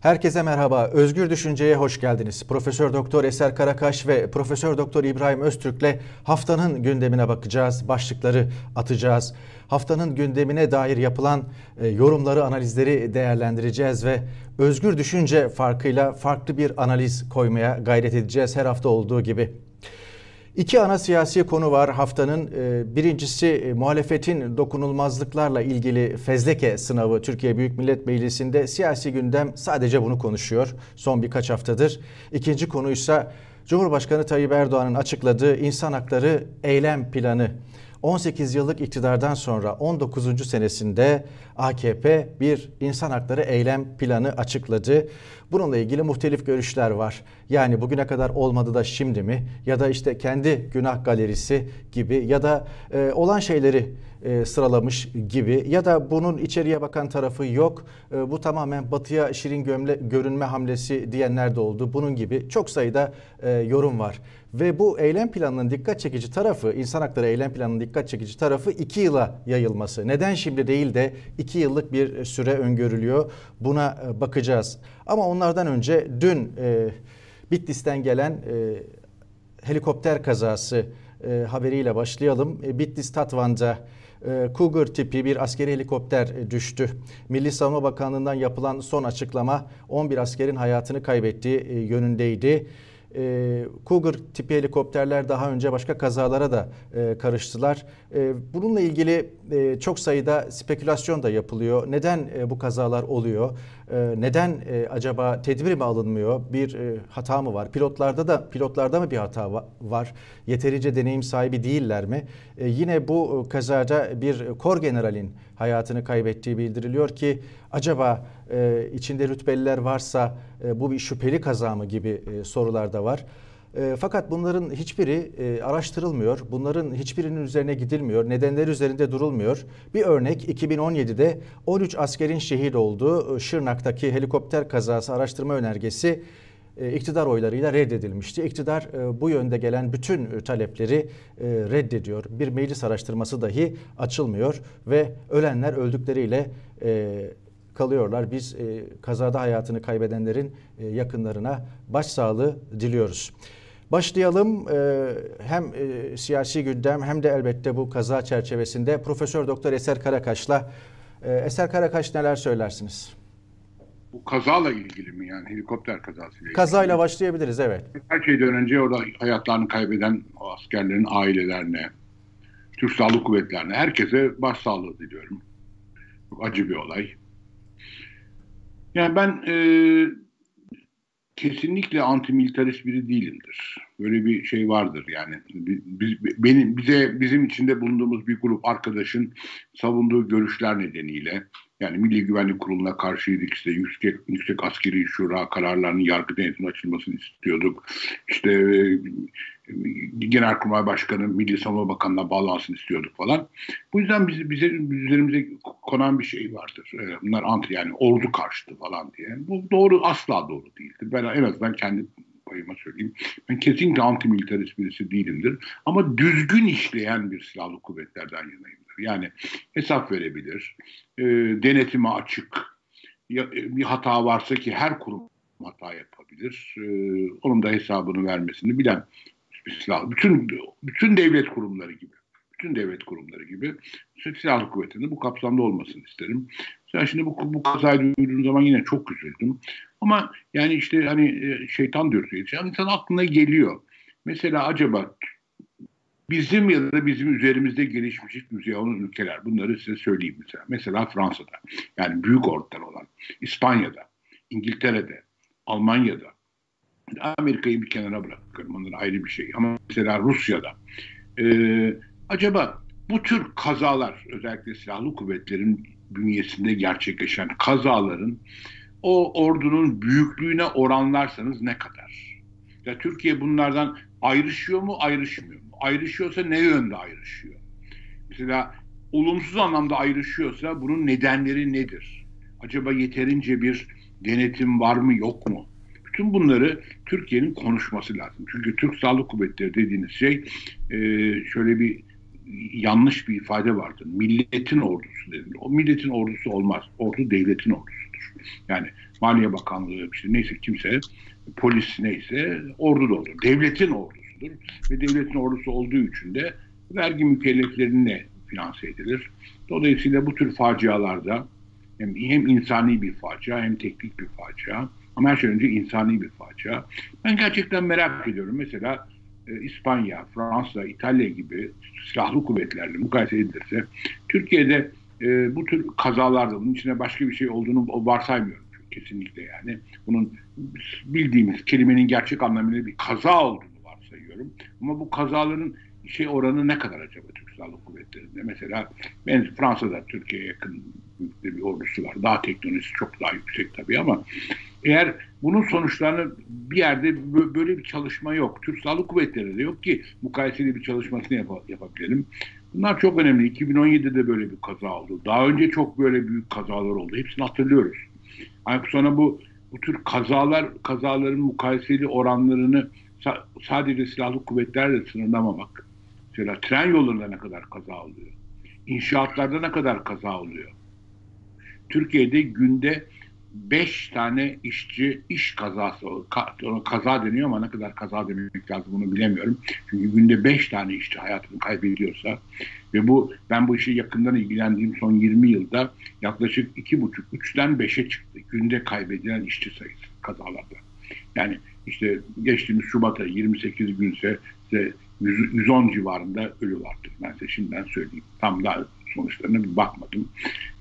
Herkese merhaba. Özgür Düşünce'ye hoş geldiniz. Profesör Doktor Eser Karakaş ve Profesör Doktor İbrahim Öztürk'le haftanın gündemine bakacağız. Başlıkları atacağız. Haftanın gündemine dair yapılan e, yorumları, analizleri değerlendireceğiz ve özgür düşünce farkıyla farklı bir analiz koymaya gayret edeceğiz her hafta olduğu gibi. İki ana siyasi konu var haftanın. Ee, birincisi e, muhalefetin dokunulmazlıklarla ilgili fezleke sınavı Türkiye Büyük Millet Meclisi'nde siyasi gündem sadece bunu konuşuyor son birkaç haftadır. İkinci konuysa Cumhurbaşkanı Tayyip Erdoğan'ın açıkladığı insan hakları eylem planı. 18 yıllık iktidardan sonra 19. senesinde AKP bir insan hakları eylem planı açıkladı. Bununla ilgili muhtelif görüşler var. Yani bugüne kadar olmadı da şimdi mi? Ya da işte kendi günah galerisi gibi ya da e, olan şeyleri e, sıralamış gibi ya da bunun içeriye bakan tarafı yok. E, bu tamamen batıya şirin gömle, görünme hamlesi diyenler de oldu. Bunun gibi çok sayıda e, yorum var. Ve bu eylem planının dikkat çekici tarafı, insan hakları eylem planının dikkat çekici tarafı iki yıla yayılması. Neden şimdi değil de iki yıllık bir süre öngörülüyor? Buna e, bakacağız. Ama onlardan önce dün e, Bitlis'ten gelen e, helikopter kazası e, haberiyle başlayalım. E, Bitlis Tatvan'da e, Cougar tipi bir askeri helikopter e, düştü. Milli Savunma Bakanlığı'ndan yapılan son açıklama 11 askerin hayatını kaybettiği e, yönündeydi e, Cougar tipi helikopterler daha önce başka kazalara da e, karıştılar. E, bununla ilgili e, çok sayıda spekülasyon da yapılıyor. Neden e, bu kazalar oluyor? E, neden e, acaba tedbir mi alınmıyor? Bir e, hata mı var? Pilotlarda da pilotlarda mı bir hata var? Yeterince deneyim sahibi değiller mi? E, yine bu kazada bir kor generalin hayatını kaybettiği bildiriliyor ki acaba e, içinde rütbeliler varsa e, bu bir şüpheli kaza mı gibi e, sorular da var. E, fakat bunların hiçbiri e, araştırılmıyor. Bunların hiçbirinin üzerine gidilmiyor. Nedenleri üzerinde durulmuyor. Bir örnek 2017'de 13 askerin şehit olduğu e, Şırnak'taki helikopter kazası araştırma önergesi e, iktidar oylarıyla reddedilmişti. İktidar e, bu yönde gelen bütün talepleri reddediyor. Bir meclis araştırması dahi açılmıyor ve ölenler öldükleriyle kalıyorlar. Biz kazada hayatını kaybedenlerin yakınlarına başsağlığı diliyoruz. Başlayalım hem siyasi gündem hem de elbette bu kaza çerçevesinde Profesör Doktor Eser Karakaş'la Eser Karakaş neler söylersiniz? Bu kazayla ilgili mi yani helikopter kazasıyla Kazayla ilgili. başlayabiliriz evet. Her şeyden önce orada hayatlarını kaybeden o askerlerin ailelerine, Türk Silahlı Kuvvetlerine, herkese başsağlığı diliyorum. Çok acı bir olay. Yani ben e, kesinlikle antimilitarist biri değilimdir. Böyle bir şey vardır yani. Biz, benim bize bizim içinde bulunduğumuz bir grup arkadaşın savunduğu görüşler nedeniyle yani Milli Güvenlik Kurulu'na karşıydık işte yüksek, yüksek askeri şura kararlarının yargı denetimine açılmasını istiyorduk. İşte e, Genelkurmay Başkanı Milli Savunma Bakanı'na bağlansın istiyorduk falan. Bu yüzden bize, bize üzerimize konan bir şey vardır. E, bunlar anti yani ordu karşıtı falan diye. Bu doğru asla doğru değildir. Ben en azından kendi payıma söyleyeyim. Ben kesinlikle antimilitarist birisi değilimdir. Ama düzgün işleyen bir silahlı kuvvetlerden yanayımdır. Yani hesap verebilir, e, denetime açık, ya, e, bir hata varsa ki her kurum hata yapabilir. E, onun da hesabını vermesini bilen silah, bütün bütün devlet kurumları gibi bütün devlet kurumları gibi silahlı kuvvetinde bu kapsamda olmasını isterim. Sen şimdi bu, bu kazayı duyduğum zaman yine çok üzüldüm. Ama yani işte hani e, şeytan diyoruz. Yani insan aklına geliyor. Mesela acaba bizim ya da bizim üzerimizde gelişmiş düzey olan ülkeler bunları size söyleyeyim mesela. Mesela Fransa'da yani büyük ordular olan İspanya'da, İngiltere'de, Almanya'da Amerika'yı bir kenara bırakıyorum. Onlar ayrı bir şey. Ama mesela Rusya'da e, acaba bu tür kazalar özellikle silahlı kuvvetlerin bünyesinde gerçekleşen kazaların o ordunun büyüklüğüne oranlarsanız ne kadar? Ya Türkiye bunlardan ayrışıyor mu, ayrışmıyor mu? Ayrışıyorsa ne yönde ayrışıyor? Mesela olumsuz anlamda ayrışıyorsa bunun nedenleri nedir? Acaba yeterince bir denetim var mı, yok mu? Bütün bunları Türkiye'nin konuşması lazım. Çünkü Türk Sağlık Kuvvetleri dediğiniz şey e, şöyle bir yanlış bir ifade vardır. Milletin ordusu dedi. O milletin ordusu olmaz. Ordu devletin ordusudur. Yani Maliye Bakanlığı işte neyse kimse polis neyse ordu da olur. Devletin ordusudur. Ve devletin ordusu olduğu için de vergi mükelleflerine finanse edilir. Dolayısıyla bu tür facialarda hem, hem insani bir facia hem teknik bir facia ama her şey önce insani bir facia. Ben gerçekten merak ediyorum. Mesela e, İspanya, Fransa, İtalya gibi silahlı kuvvetlerle mukayese edilirse Türkiye'de e, bu tür kazalarda bunun içine başka bir şey olduğunu varsaymıyorum kesinlikle yani. Bunun bildiğimiz kelimenin gerçek anlamıyla bir kaza olduğunu varsayıyorum. Ama bu kazaların şey oranı ne kadar acaba Türk Silahlı Kuvvetleri'nde? Mesela ben Fransa'da Türkiye'ye yakın bir ordusu var. Daha teknolojisi çok daha yüksek tabii ama eğer bunun sonuçlarını bir yerde böyle bir çalışma yok. Türk Silahlı Kuvvetleri yok ki mukayeseli bir çalışmasını yap- yapabilelim. Bunlar çok önemli. 2017'de böyle bir kaza oldu. Daha önce çok böyle büyük kazalar oldu. Hepsini hatırlıyoruz. Sonra bu bu tür kazalar kazaların mukayeseli oranlarını sa- sadece silahlı kuvvetlerle sınırlamamak. Mesela tren yollarında ne kadar kaza oluyor? İnşaatlarda ne kadar kaza oluyor? Türkiye'de günde 5 tane işçi iş kazası, kaza deniyor ama ne kadar kaza demek lazım bunu bilemiyorum. Çünkü günde 5 tane işçi hayatını kaybediyorsa ve bu ben bu işi yakından ilgilendiğim son 20 yılda yaklaşık 2,5-3'ten 5'e çıktı. Günde kaybedilen işçi sayısı kazalarda. Yani işte geçtiğimiz Şubat'a 28 günse işte 110 civarında ölü vardır. Ben size şimdiden söyleyeyim. Tam da sonuçlarına bir bakmadım.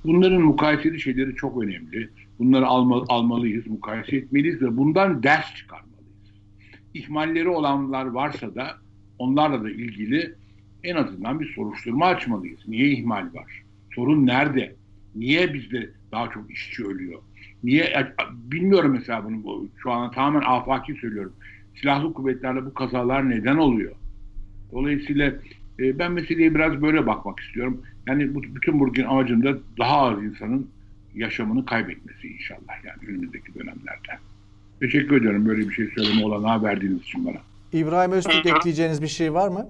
Bunların mukayeseli şeyleri çok önemli. Bunları alma, almalıyız, mukayese etmeliyiz ve bundan ders çıkarmalıyız. İhmalleri olanlar varsa da onlarla da ilgili en azından bir soruşturma açmalıyız. Niye ihmal var? Sorun nerede? Niye bizde daha çok işçi ölüyor? Niye? Bilmiyorum mesela bunu. Şu an tamamen afaki söylüyorum. Silahlı kuvvetlerle bu kazalar neden oluyor? Dolayısıyla e, ben meseleye biraz böyle bakmak istiyorum. Yani bu, bütün bugün amacım da daha az insanın yaşamını kaybetmesi inşallah yani önümüzdeki dönemlerde. Teşekkür ediyorum böyle bir şey söyleme olanağı verdiğiniz için bana. İbrahim Öztürk ekleyeceğiniz bir şey var mı?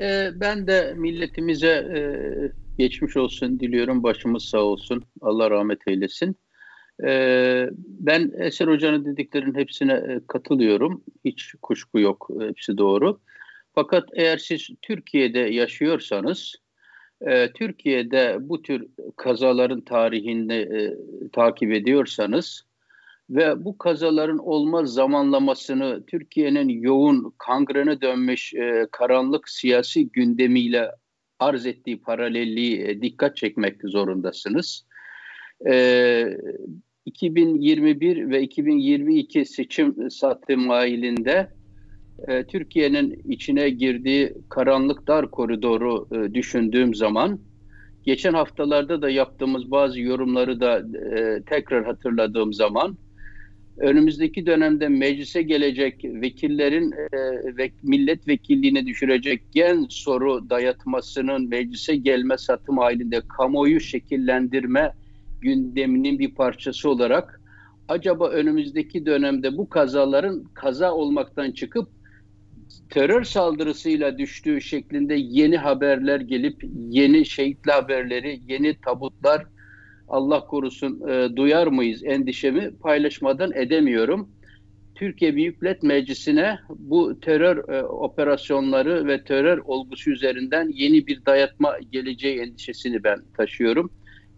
Ee, ben de milletimize e, geçmiş olsun diliyorum. Başımız sağ olsun. Allah rahmet eylesin. Ee, ben Eser Hoca'nın dediklerinin hepsine e, katılıyorum. Hiç kuşku yok. Hepsi doğru. Fakat eğer siz Türkiye'de yaşıyorsanız e, Türkiye'de bu tür kazaların tarihini e, takip ediyorsanız ve bu kazaların olma zamanlamasını Türkiye'nin yoğun kangrene dönmüş e, karanlık siyasi gündemiyle arz ettiği paralelliği e, dikkat çekmek zorundasınız. E, 2021 ve 2022 seçim satı mailinde e, Türkiye'nin içine girdiği karanlık dar koridoru e, düşündüğüm zaman geçen haftalarda da yaptığımız bazı yorumları da e, tekrar hatırladığım zaman önümüzdeki dönemde meclise gelecek vekillerin e, ve milletvekilliğine düşürecek gen soru dayatmasının meclise gelme satım halinde kamuoyu şekillendirme gündeminin bir parçası olarak acaba önümüzdeki dönemde bu kazaların kaza olmaktan çıkıp terör saldırısıyla düştüğü şeklinde yeni haberler gelip yeni şehitli haberleri, yeni tabutlar Allah korusun e, duyar mıyız endişemi paylaşmadan edemiyorum. Türkiye Büyük Millet Meclisi'ne bu terör e, operasyonları ve terör olgusu üzerinden yeni bir dayatma geleceği endişesini ben taşıyorum.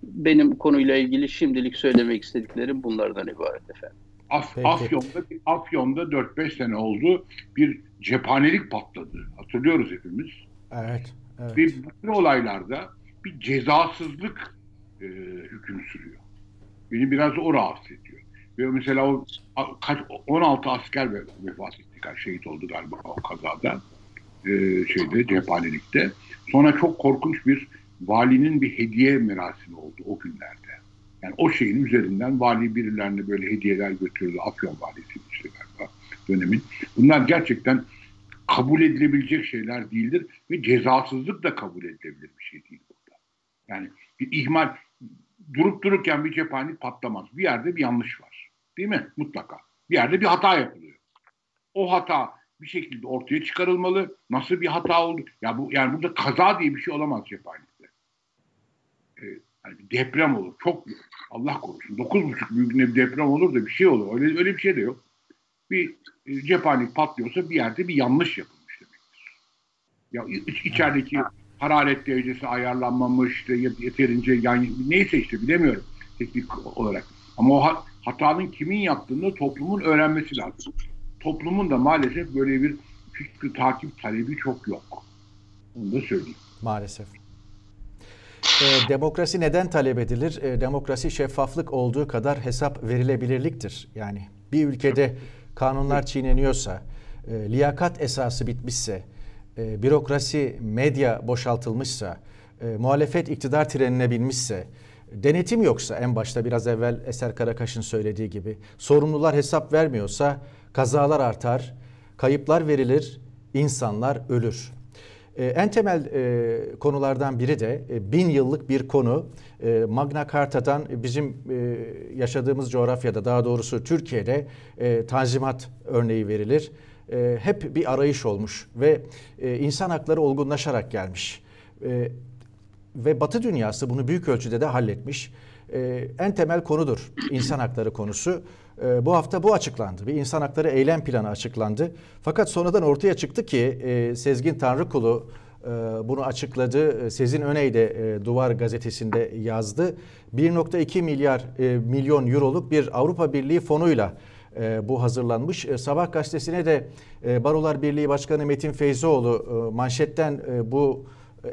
Benim konuyla ilgili şimdilik söylemek istediklerim bunlardan ibaret efendim. Af, Afyon'da, Afyon'da 4-5 sene oldu bir cephanelik patladı. Hatırlıyoruz hepimiz. Evet. evet. Ve bütün olaylarda bir cezasızlık e, hüküm sürüyor. Beni biraz o rahatsız ediyor. Ve mesela o kaç 16 asker vefat etti, şehit oldu galiba o kazada. E, şeyde cephanelikte. Sonra çok korkunç bir valinin bir hediye merasimi oldu o günlerde. Yani o şeyin üzerinden vali birilerine böyle hediyeler götürdü. Afyon valisi işte galiba dönemin. Bunlar gerçekten kabul edilebilecek şeyler değildir ve cezasızlık da kabul edilebilir bir şey değil burada. Yani bir ihmal durup dururken bir cephane patlamaz. Bir yerde bir yanlış var. Değil mi? Mutlaka. Bir yerde bir hata yapılıyor. O hata bir şekilde ortaya çıkarılmalı. Nasıl bir hata oldu? Ya bu yani burada kaza diye bir şey olamaz cephanelikte. Ee, yani deprem olur. Çok Allah korusun. 9,5 büyüklüğünde bir deprem olur da bir şey olur. Öyle öyle bir şey de yok. Bir e, cephanelik patlıyorsa bir yerde bir yanlış yapılmış demektir. Ya iç, içerideki hararet derecesi ayarlanmamış, yeterince yani neyse işte bilemiyorum teknik olarak. Ama o hatanın kimin yaptığını toplumun öğrenmesi lazım. Toplumun da maalesef böyle bir fikri takip talebi çok yok. Onu da söyleyeyim. Maalesef. E, demokrasi neden talep edilir? E, demokrasi şeffaflık olduğu kadar hesap verilebilirliktir. Yani bir ülkede kanunlar çiğneniyorsa, e, liyakat esası bitmişse, e, bürokrasi, medya boşaltılmışsa, e, muhalefet iktidar trenine binmişse, denetim yoksa en başta biraz evvel Eser Karakaş'ın söylediği gibi, sorumlular hesap vermiyorsa kazalar artar, kayıplar verilir, insanlar ölür. Ee, en temel e, konulardan biri de e, bin yıllık bir konu. E, Magna Carta'dan bizim e, yaşadığımız coğrafyada daha doğrusu Türkiye'de e, tanzimat örneği verilir. E, hep bir arayış olmuş ve e, insan hakları olgunlaşarak gelmiş. E, ve Batı dünyası bunu büyük ölçüde de halletmiş. E, en temel konudur insan hakları konusu. E, bu hafta bu açıklandı. Bir insan hakları eylem planı açıklandı. Fakat sonradan ortaya çıktı ki e, Sezgin Tanrıkulu e, bunu açıkladı. E, Sezin Öney de e, Duvar gazetesinde yazdı. 1.2 milyar milyon euroluk bir Avrupa Birliği fonuyla bu hazırlanmış. E, Sabah gazetesine de e, Barolar Birliği Başkanı Metin Feyzoğlu e, manşetten e, bu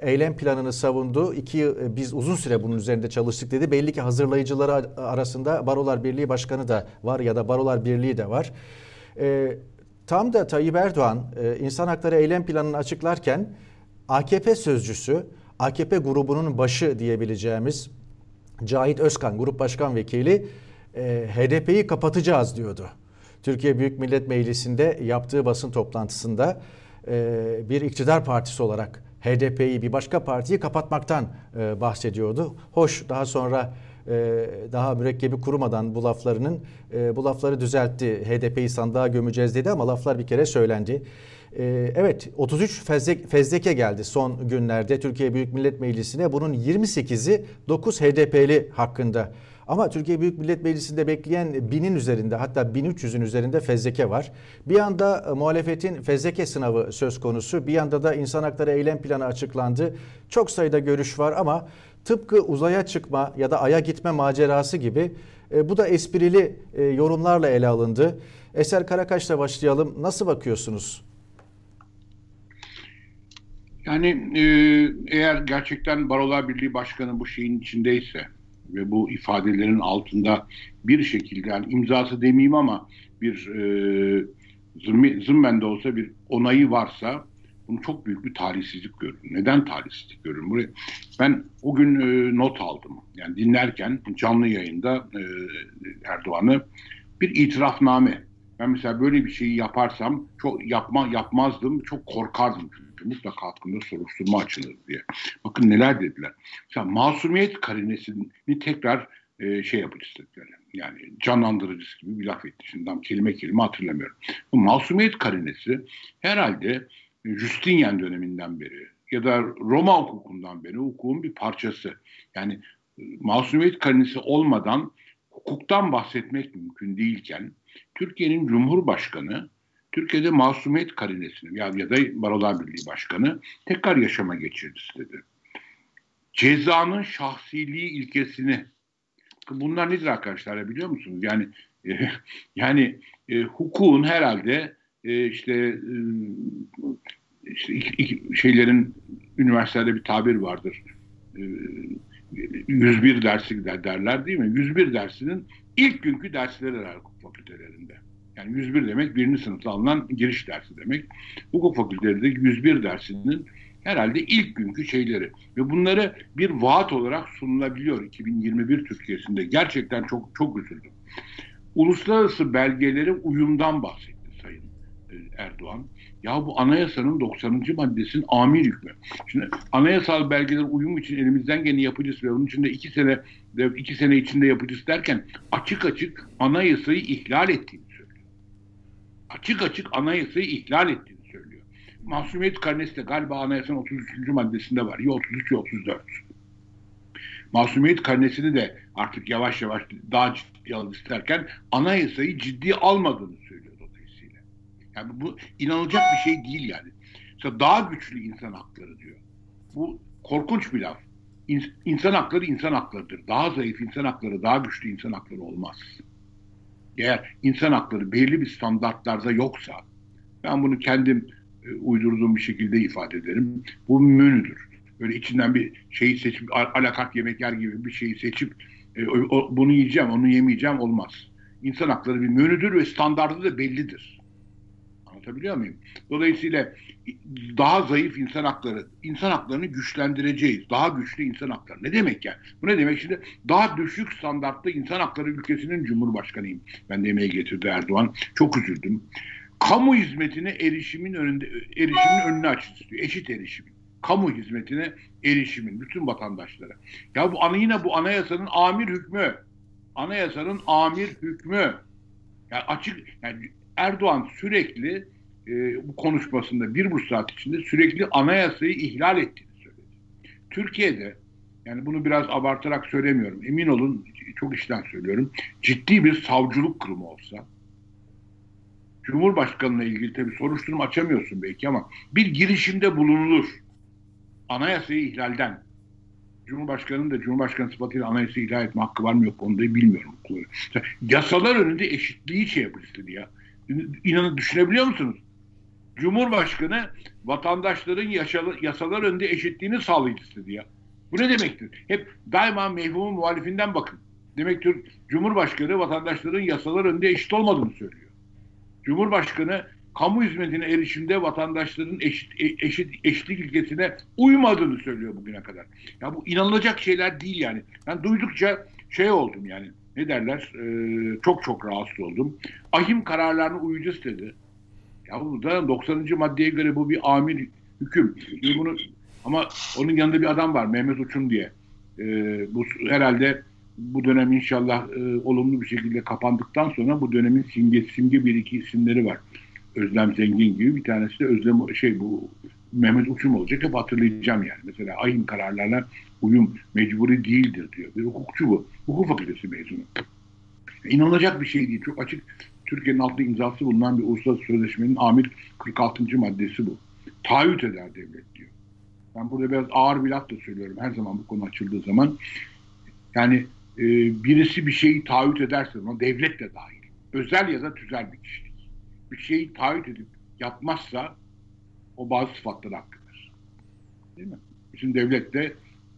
eylem planını savundu. İki e, biz uzun süre bunun üzerinde çalıştık dedi. Belli ki hazırlayıcıları arasında Barolar Birliği Başkanı da var ya da Barolar Birliği de var. E, tam da Tayyip Erdoğan e, insan hakları eylem planını açıklarken AKP sözcüsü, AKP grubunun başı diyebileceğimiz Cahit Özkan, Grup Başkan Vekili e, HDP'yi kapatacağız diyordu. Türkiye Büyük Millet Meclisi'nde yaptığı basın toplantısında e, bir iktidar partisi olarak HDP'yi bir başka partiyi kapatmaktan e, bahsediyordu. Hoş daha sonra e, daha mürekkebi kurumadan bu laflarının e, bu lafları düzeltti. HDP'yi sandığa gömeceğiz dedi ama laflar bir kere söylendi. Evet 33 fezlek, fezleke geldi son günlerde Türkiye Büyük Millet Meclisi'ne. Bunun 28'i 9 HDP'li hakkında ama Türkiye Büyük Millet Meclisi'nde bekleyen binin üzerinde hatta 1300'ün üzerinde fezleke var. Bir yanda e, muhalefetin fezleke sınavı söz konusu. Bir yanda da insan hakları eylem planı açıklandı. Çok sayıda görüş var ama tıpkı uzaya çıkma ya da aya gitme macerası gibi e, bu da esprili e, yorumlarla ele alındı. Eser Karakaş'la başlayalım. Nasıl bakıyorsunuz? Yani eğer gerçekten Barolar Birliği Başkanı bu şeyin içindeyse ve bu ifadelerin altında bir şekilde yani imzası demeyeyim ama bir e, zımmen de olsa bir onayı varsa bunu çok büyük bir talihsizlik görürüm. Neden talihsizlik görürüm? Buraya, ben o gün e, not aldım. Yani dinlerken canlı yayında e, Erdoğan'ı bir itirafname. Ben mesela böyle bir şeyi yaparsam çok yapma yapmazdım. Çok korkardım mutlaka hakkında soruşturma açılır diye. Bakın neler dediler. Mesela masumiyet karinesini tekrar e, şey yapacağız dediler. Yani canlandırıcısı gibi bir laf etti. Şimdi tam kelime kelime hatırlamıyorum. Bu masumiyet karinesi herhalde Justinian döneminden beri ya da Roma hukukundan beri hukukun bir parçası. Yani masumiyet karinesi olmadan hukuktan bahsetmek mümkün değilken Türkiye'nin Cumhurbaşkanı Türkiye'de masumiyet karinesini ya, ya da Barolar Birliği Başkanı tekrar yaşama geçirdi istedi. Cezanın şahsiliği ilkesini bunlar nedir arkadaşlar biliyor musunuz? Yani e, yani e, hukukun herhalde e, işte, e, işte iki, iki şeylerin üniversitede bir tabir vardır. E, 101 dersi derler değil mi? 101 dersinin ilk günkü dersleri var hukuk fakültelerinde. Yani 101 demek birinci sınıfta alınan giriş dersi demek. Hukuk fakültelerinde 101 dersinin herhalde ilk günkü şeyleri. Ve bunları bir vaat olarak sunulabiliyor 2021 Türkiye'sinde. Gerçekten çok çok üzüldüm. Uluslararası belgelere uyumdan bahsetti Sayın e, Erdoğan. Ya bu anayasanın 90. maddesinin amir hükmü. Şimdi anayasal belgeler uyum için elimizden gene yapacağız ve onun için de iki sene iki sene içinde yapacağız derken açık açık anayasayı ihlal söylüyor. Açık açık anayasayı ihlal ettiğini söylüyor. Masumiyet karnesi de galiba anayasanın 33. maddesinde var. Ya 33 ya 34. Masumiyet karnesini de artık yavaş yavaş daha ciddi alın isterken anayasayı ciddi almadığını söylüyor dolayısıyla. Yani bu inanılacak bir şey değil yani. Mesela daha güçlü insan hakları diyor. Bu korkunç bir laf. İnsan hakları insan haklarıdır. Daha zayıf insan hakları, daha güçlü insan hakları olmaz. Eğer insan hakları belirli bir standartlarda yoksa, ben bunu kendim e, uydurduğum bir şekilde ifade ederim. Bu menüdür. Böyle içinden bir şeyi seçip, alakart yemek yer gibi bir şeyi seçip, e, o, bunu yiyeceğim, onu yemeyeceğim olmaz. İnsan hakları bir menüdür ve standartı da bellidir. Anlatabiliyor muyum? Dolayısıyla daha zayıf insan hakları, insan haklarını güçlendireceğiz. Daha güçlü insan hakları. Ne demek yani? Bu ne demek? Şimdi daha düşük standartta insan hakları ülkesinin cumhurbaşkanıyım. Ben de emeği getirdi Erdoğan. Çok üzüldüm. Kamu hizmetine erişimin önünde erişimin önünü açın istiyor. Eşit erişim. Kamu hizmetine erişimin bütün vatandaşlara. Ya bu ana yine bu anayasanın amir hükmü. Anayasanın amir hükmü. Yani açık yani Erdoğan sürekli e, bu konuşmasında bir buçuk saat içinde sürekli anayasayı ihlal ettiğini söyledi. Türkiye'de yani bunu biraz abartarak söylemiyorum. Emin olun çok işten söylüyorum. Ciddi bir savcılık kurumu olsa Cumhurbaşkanı'na ilgili tabii soruşturma açamıyorsun belki ama bir girişimde bulunulur. Anayasayı ihlalden. Cumhurbaşkanı'nın da Cumhurbaşkanı sıfatıyla anayasayı ihlal etme hakkı var mı yok onu da bilmiyorum. Yasalar önünde eşitliği şey istedi ya. İnanın düşünebiliyor musunuz? Cumhurbaşkanı vatandaşların yaşalı, yasalar önünde eşitliğini sağlayıcı istedi ya. Bu ne demektir? Hep daima mevhumun muhalifinden bakın. Demektir Cumhurbaşkanı vatandaşların yasalar önünde eşit olmadığını söylüyor. Cumhurbaşkanı kamu hizmetine erişimde vatandaşların eşit, e, eşit eşitlik ilkesine uymadığını söylüyor bugüne kadar. Ya bu inanılacak şeyler değil yani. Ben duydukça şey oldum yani. Ne derler? Ee, çok çok rahatsız oldum. Ahim kararlarına uyucu istedi. Ya bu da 90. maddeye göre bu bir amir hüküm. Bunu ama onun yanında bir adam var Mehmet Uçun diye. Ee, bu herhalde bu dönem inşallah e, olumlu bir şekilde kapandıktan sonra bu dönemin simge simge bir iki isimleri var. Özlem Zengin gibi bir tanesi de Özlem şey bu Mehmet Uçum olacak hep hatırlayacağım yani. Mesela ayın kararlarına uyum mecburi değildir diyor. Bir hukukçu bu. Hukuk fakültesi mezunu. İnanılacak bir şey değil. Çok açık Türkiye'nin altında imzası bulunan bir uluslararası sözleşmenin amir 46. maddesi bu. Taahhüt eder devlet diyor. Ben burada biraz ağır bir laf da söylüyorum her zaman bu konu açıldığı zaman. Yani e, birisi bir şeyi taahhüt ederse ona devlet de dahil. Özel ya da tüzel bir kişilik. Bir şeyi taahhüt edip yapmazsa o bazı sıfatları hakkıdır. Değil mi? Bizim devlet de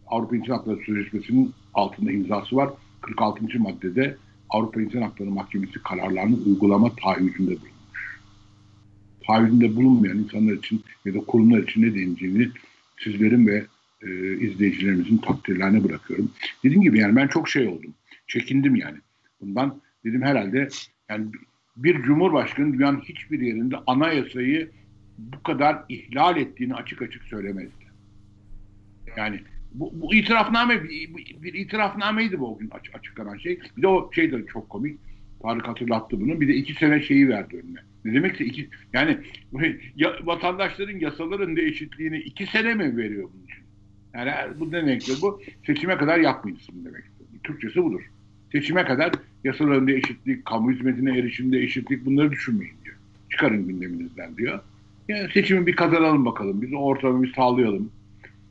Avrupa İnsan Hakları Sözleşmesi'nin altında imzası var. 46. maddede Avrupa İnsan Hakları Mahkemesi kararlarını uygulama taahhüdünde bulunmuş. Taahhüdünde bulunmayan insanlar için ya da kurumlar için ne deneceğini sizlerin ve e, izleyicilerimizin takdirlerine bırakıyorum. Dediğim gibi yani ben çok şey oldum. Çekindim yani. Bundan dedim herhalde yani bir cumhurbaşkanı dünyanın hiçbir yerinde anayasayı bu kadar ihlal ettiğini açık açık söylemezdi. Yani bu, bu itirafname bir, bir itirafnameydi bu o gün açık, açıklanan şey. Bir de o şey de çok komik. Tarık hatırlattı bunu. Bir de iki sene şeyi verdi önüne. Ne demekse iki yani ya, vatandaşların yasaların da eşitliğini iki sene mi veriyor bunun için? Yani bu demektir bu seçime kadar yapmayacaksın demek. Türkçesi budur. Seçime kadar yasalarında eşitlik, kamu hizmetine erişimde eşitlik bunları düşünmeyin diyor. Çıkarın gündeminizden diyor. Yani seçimi bir kazanalım bakalım. Biz ortamı bir sağlayalım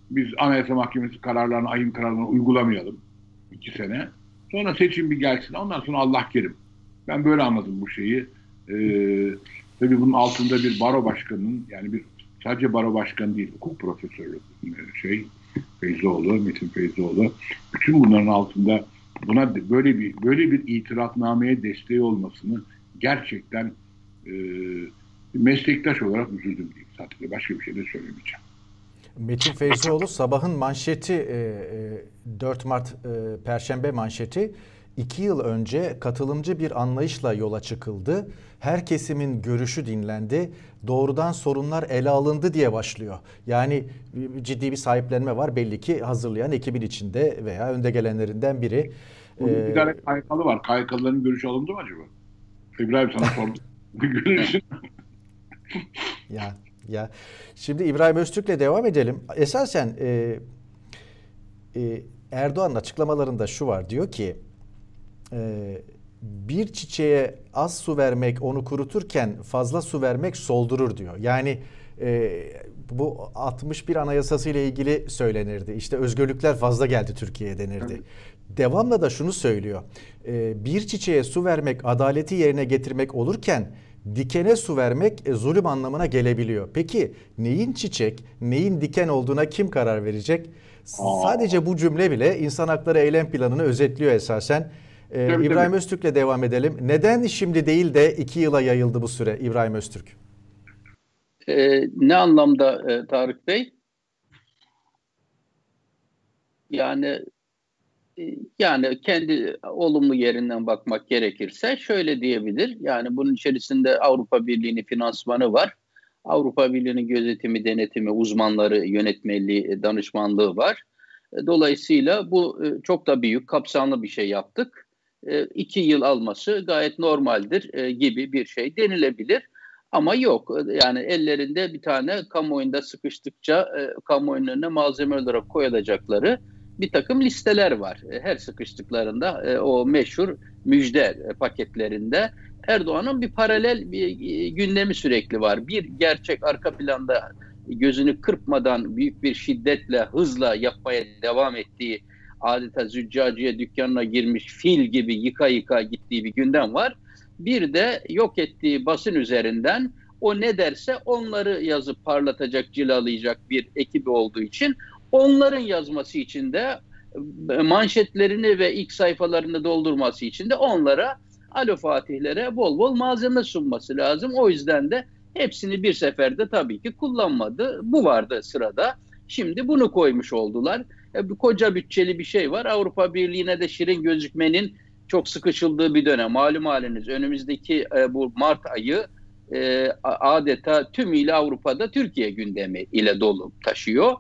biz Anayasa Mahkemesi kararlarını, ayın kararlarını uygulamayalım. iki sene. Sonra seçim bir gelsin. Ondan sonra Allah kerim. Ben böyle anladım bu şeyi. Ee, tabii bunun altında bir baro başkanının yani bir sadece baro başkanı değil, hukuk profesörü şey Feyzoğlu, Metin Feyzoğlu. Bütün bunların altında buna böyle bir böyle bir itirafnameye desteği olmasını gerçekten e, meslektaş olarak üzüldüm diyeyim. Sadece başka bir şey de söylemeyeceğim. Metin Feyzoğlu sabahın manşeti 4 e, Mart e, Perşembe manşeti 2 yıl önce katılımcı bir anlayışla yola çıkıldı. Her kesimin görüşü dinlendi. Doğrudan sorunlar ele alındı diye başlıyor. Yani ciddi bir sahiplenme var belli ki hazırlayan ekibin içinde veya önde gelenlerinden biri. Bunun bir tane KYK'lı var. KYK'lıların görüşü alındı mı acaba? İbrahim sana sordum. Gülürsün. ya ya. Şimdi İbrahim Öztürk'le devam edelim. Esasen e, e, Erdoğan'ın açıklamalarında şu var. Diyor ki e, bir çiçeğe az su vermek onu kuruturken fazla su vermek soldurur diyor. Yani e, bu 61 anayasası ile ilgili söylenirdi. İşte özgürlükler fazla geldi Türkiye'ye denirdi. Devamla da şunu söylüyor. E, bir çiçeğe su vermek adaleti yerine getirmek olurken dikene su vermek e, zulüm anlamına gelebiliyor. Peki neyin çiçek, neyin diken olduğuna kim karar verecek? Aa. Sadece bu cümle bile insan hakları eylem planını özetliyor esasen. Ee, tabii, İbrahim tabii. Öztürk'le devam edelim. Neden şimdi değil de iki yıla yayıldı bu süre İbrahim Öztürk? Ee, ne anlamda e, Tarık Bey? Yani yani kendi olumlu yerinden bakmak gerekirse şöyle diyebilir. Yani bunun içerisinde Avrupa Birliği'nin finansmanı var. Avrupa Birliği'nin gözetimi, denetimi, uzmanları, yönetmeliği, e, danışmanlığı var. E, dolayısıyla bu çok da büyük, kapsamlı bir şey yaptık. İki yıl alması gayet normaldir gibi bir şey denilebilir. Ama yok yani ellerinde bir tane kamuoyunda sıkıştıkça kamuoyunun önüne malzeme olarak koyulacakları bir takım listeler var. E, her sıkıştıklarında e, o meşhur müjde paketlerinde Erdoğan'ın bir paralel bir e, gündemi sürekli var. Bir gerçek arka planda gözünü kırpmadan büyük bir şiddetle, hızla yapmaya devam ettiği adeta züccaciye dükkanına girmiş fil gibi yıka yıka gittiği bir gündem var. Bir de yok ettiği basın üzerinden o ne derse onları yazıp parlatacak, cilalayacak bir ekibi olduğu için Onların yazması için de manşetlerini ve ilk sayfalarını doldurması için de onlara Alo Fatihlere bol bol malzeme sunması lazım. O yüzden de hepsini bir seferde tabii ki kullanmadı. Bu vardı sırada. Şimdi bunu koymuş oldular. E, koca bütçeli bir şey var. Avrupa Birliği'ne de şirin gözükmenin çok sıkışıldığı bir dönem. Malum haliniz önümüzdeki e, bu Mart ayı e, adeta tümüyle Avrupa'da Türkiye gündemi ile dolu taşıyor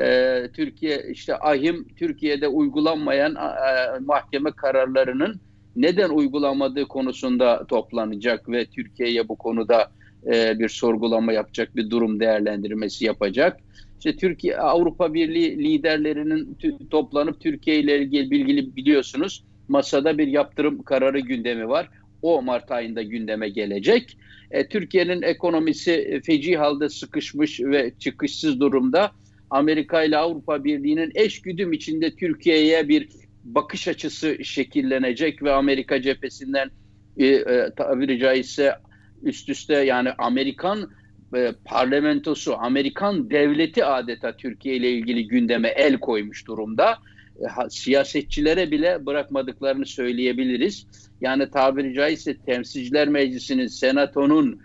e, Türkiye işte ahim Türkiye'de uygulanmayan e, mahkeme kararlarının neden uygulanmadığı konusunda toplanacak ve Türkiye'ye bu konuda e, bir sorgulama yapacak, bir durum değerlendirmesi yapacak. İşte Türkiye Avrupa Birliği liderlerinin toplanıp Türkiye ile ilgili bilgili biliyorsunuz masada bir yaptırım kararı gündemi var. O Mart ayında gündeme gelecek. E, Türkiye'nin ekonomisi feci halde sıkışmış ve çıkışsız durumda. Amerika ile Avrupa Birliği'nin eş güdüm içinde Türkiye'ye bir bakış açısı şekillenecek ve Amerika cephesinden e, e, tabiri caizse üst üste yani Amerikan e, parlamentosu, Amerikan devleti adeta Türkiye ile ilgili gündeme el koymuş durumda. E, siyasetçilere bile bırakmadıklarını söyleyebiliriz. Yani tabiri caizse Temsilciler Meclisi'nin, Senato'nun,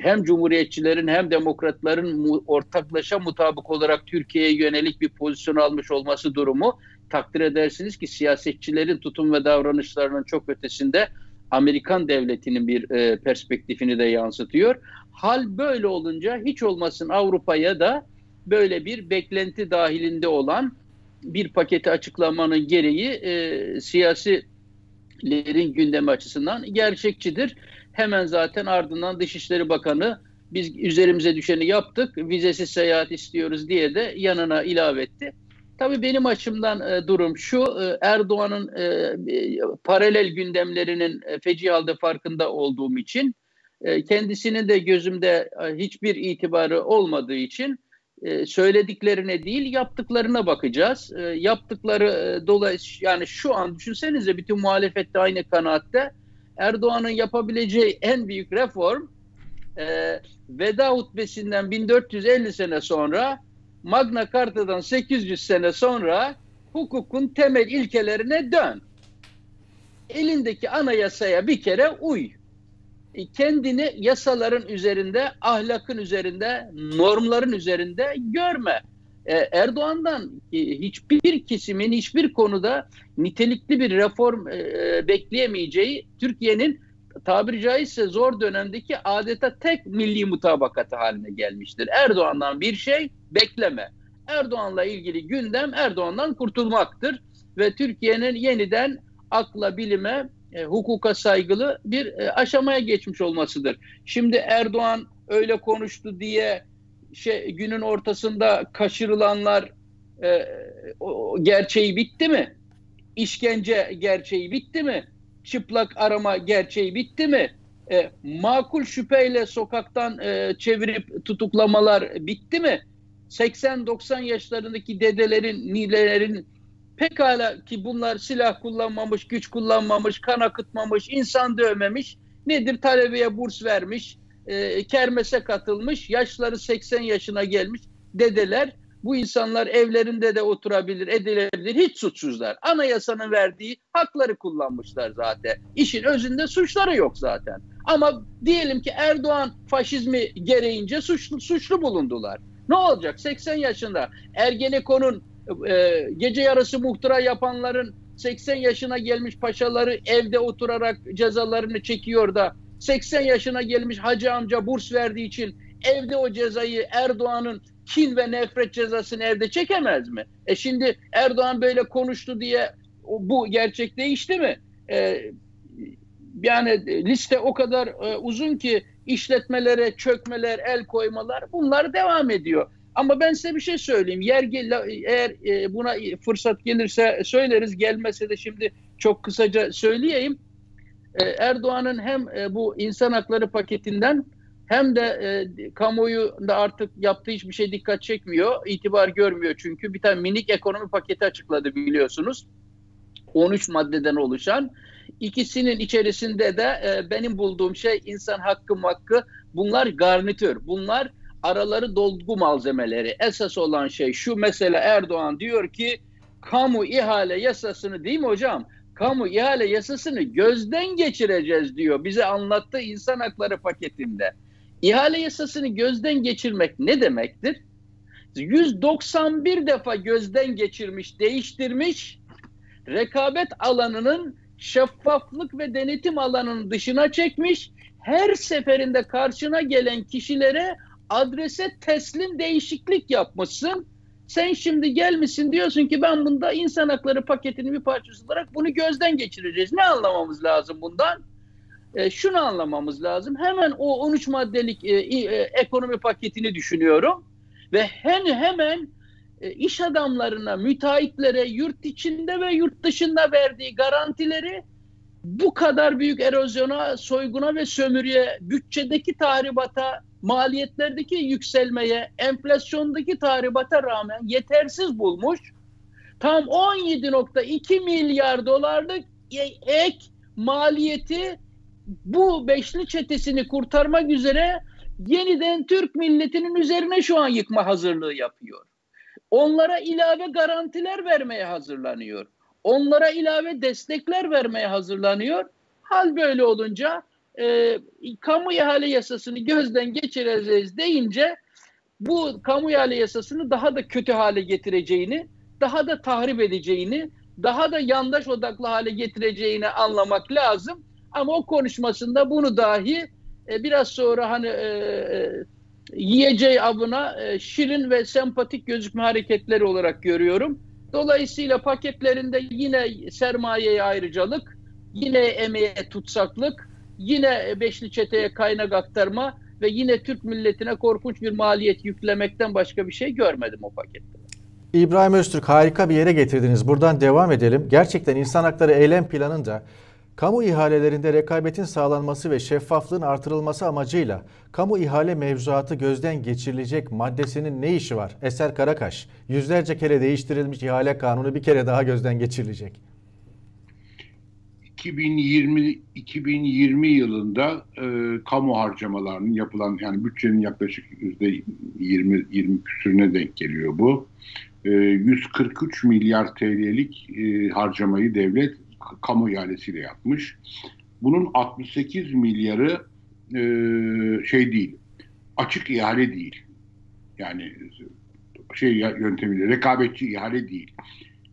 hem Cumhuriyetçilerin hem Demokratların ortaklaşa mutabık olarak Türkiye'ye yönelik bir pozisyon almış olması durumu takdir edersiniz ki siyasetçilerin tutum ve davranışlarının çok ötesinde Amerikan devletinin bir e, perspektifini de yansıtıyor. Hal böyle olunca hiç olmasın Avrupa'ya da böyle bir beklenti dahilinde olan bir paketi açıklamanın gereği e, siyasilerin gündemi açısından gerçekçidir. Hemen zaten ardından Dışişleri Bakanı biz üzerimize düşeni yaptık, vizesiz seyahat istiyoruz diye de yanına ilave etti. Tabii benim açımdan e, durum şu, e, Erdoğan'ın e, e paralel gündemlerinin e, feci halde farkında olduğum için, e, kendisinin de gözümde e, hiçbir itibarı olmadığı için e, söylediklerine değil yaptıklarına bakacağız. E, yaptıkları e, dolayısıyla yani şu an düşünsenize bütün muhalefet de aynı kanaatte Erdoğan'ın yapabileceği en büyük reform e, veda hutbesinden 1450 sene sonra Magna Carta'dan 800 sene sonra hukukun temel ilkelerine dön. Elindeki anayasaya bir kere uy. E, kendini yasaların üzerinde, ahlakın üzerinde, normların üzerinde görme. E, Erdoğan'dan hiçbir kesimin hiçbir konuda nitelikli bir reform e, bekleyemeyeceği Türkiye'nin tabiri caizse zor dönemdeki adeta tek milli mutabakatı haline gelmiştir. Erdoğan'dan bir şey bekleme. Erdoğan'la ilgili gündem Erdoğan'dan kurtulmaktır ve Türkiye'nin yeniden akla, bilime e, hukuka saygılı bir e, aşamaya geçmiş olmasıdır. Şimdi Erdoğan öyle konuştu diye şey günün ortasında kaçırılanlar e, o, gerçeği bitti mi? İşkence gerçeği bitti mi? Çıplak arama gerçeği bitti mi? E, makul şüpheyle sokaktan e, çevirip tutuklamalar bitti mi? 80-90 yaşlarındaki dedelerin, nilelerin pekala ki bunlar silah kullanmamış, güç kullanmamış, kan akıtmamış, insan dövmemiş. Nedir? Talebeye burs vermiş, e, kermese katılmış, yaşları 80 yaşına gelmiş dedeler. Bu insanlar evlerinde de oturabilir, edilebilir. Hiç suçsuzlar. Anayasanın verdiği hakları kullanmışlar zaten. İşin özünde suçları yok zaten. Ama diyelim ki Erdoğan faşizmi gereğince suçlu, suçlu bulundular. Ne olacak? 80 yaşında Ergenekon'un e, gece yarısı muhtıra yapanların 80 yaşına gelmiş paşaları evde oturarak cezalarını çekiyor da 80 yaşına gelmiş hacı amca burs verdiği için evde o cezayı Erdoğan'ın kin ve nefret cezasını evde çekemez mi? E şimdi Erdoğan böyle konuştu diye bu gerçek değişti mi? E, yani liste o kadar e, uzun ki işletmelere çökmeler, el koymalar bunlar devam ediyor. Ama ben size bir şey söyleyeyim. Yer eğer e, buna fırsat gelirse söyleriz. Gelmese de şimdi çok kısaca söyleyeyim. E, Erdoğan'ın hem e, bu insan hakları paketinden hem de e, kamuoyu da artık yaptığı hiçbir şey dikkat çekmiyor. itibar görmüyor çünkü. Bir tane minik ekonomi paketi açıkladı biliyorsunuz. 13 maddeden oluşan. İkisinin içerisinde de e, benim bulduğum şey insan hakkı hakkı bunlar garnitür. Bunlar araları dolgu malzemeleri. Esas olan şey şu mesela Erdoğan diyor ki kamu ihale yasasını değil mi hocam? Kamu ihale yasasını gözden geçireceğiz diyor. Bize anlattı insan hakları paketinde. İhale yasasını gözden geçirmek ne demektir? 191 defa gözden geçirmiş, değiştirmiş, rekabet alanının şeffaflık ve denetim alanının dışına çekmiş, her seferinde karşına gelen kişilere adrese teslim değişiklik yapmışsın. Sen şimdi gelmişsin diyorsun ki ben bunda insan hakları paketinin bir parçası olarak bunu gözden geçireceğiz. Ne anlamamız lazım bundan? E, şunu anlamamız lazım. Hemen o 13 maddelik e, e, ekonomi paketini düşünüyorum ve hen hemen e, iş adamlarına, müteahhitlere yurt içinde ve yurt dışında verdiği garantileri bu kadar büyük erozyona, soyguna ve sömürüye, bütçedeki tahribata, maliyetlerdeki yükselmeye, enflasyondaki tahribata rağmen yetersiz bulmuş. Tam 17.2 milyar dolarlık ek maliyeti bu beşli çetesini kurtarmak üzere yeniden Türk milletinin üzerine şu an yıkma hazırlığı yapıyor. Onlara ilave garantiler vermeye hazırlanıyor. Onlara ilave destekler vermeye hazırlanıyor. Hal böyle olunca e, kamu ihale yasasını gözden geçireceğiz deyince bu kamu ihale yasasını daha da kötü hale getireceğini, daha da tahrip edeceğini, daha da yandaş odaklı hale getireceğini anlamak lazım. Ama o konuşmasında bunu dahi e, biraz sonra hani e, e, yiyeceği avına e, şirin ve sempatik gözükme hareketleri olarak görüyorum. Dolayısıyla paketlerinde yine sermayeye ayrıcalık, yine emeğe tutsaklık, yine beşli çeteye kaynak aktarma ve yine Türk milletine korkunç bir maliyet yüklemekten başka bir şey görmedim o pakette. İbrahim Öztürk harika bir yere getirdiniz. Buradan devam edelim. Gerçekten insan hakları eylem planında Kamu ihalelerinde rekabetin sağlanması ve şeffaflığın artırılması amacıyla kamu ihale mevzuatı gözden geçirilecek maddesinin ne işi var? Eser Karakaş, yüzlerce kere değiştirilmiş ihale kanunu bir kere daha gözden geçirilecek. 2020 2020 yılında e, kamu harcamalarının yapılan yani bütçenin yaklaşık yüzde 20 20 küsürüne denk geliyor bu. E, 143 milyar TL'lik e, harcamayı devlet kamu ihalesiyle yapmış. Bunun 68 milyarı e, şey değil, açık ihale değil. Yani şey yöntemiyle rekabetçi ihale değil.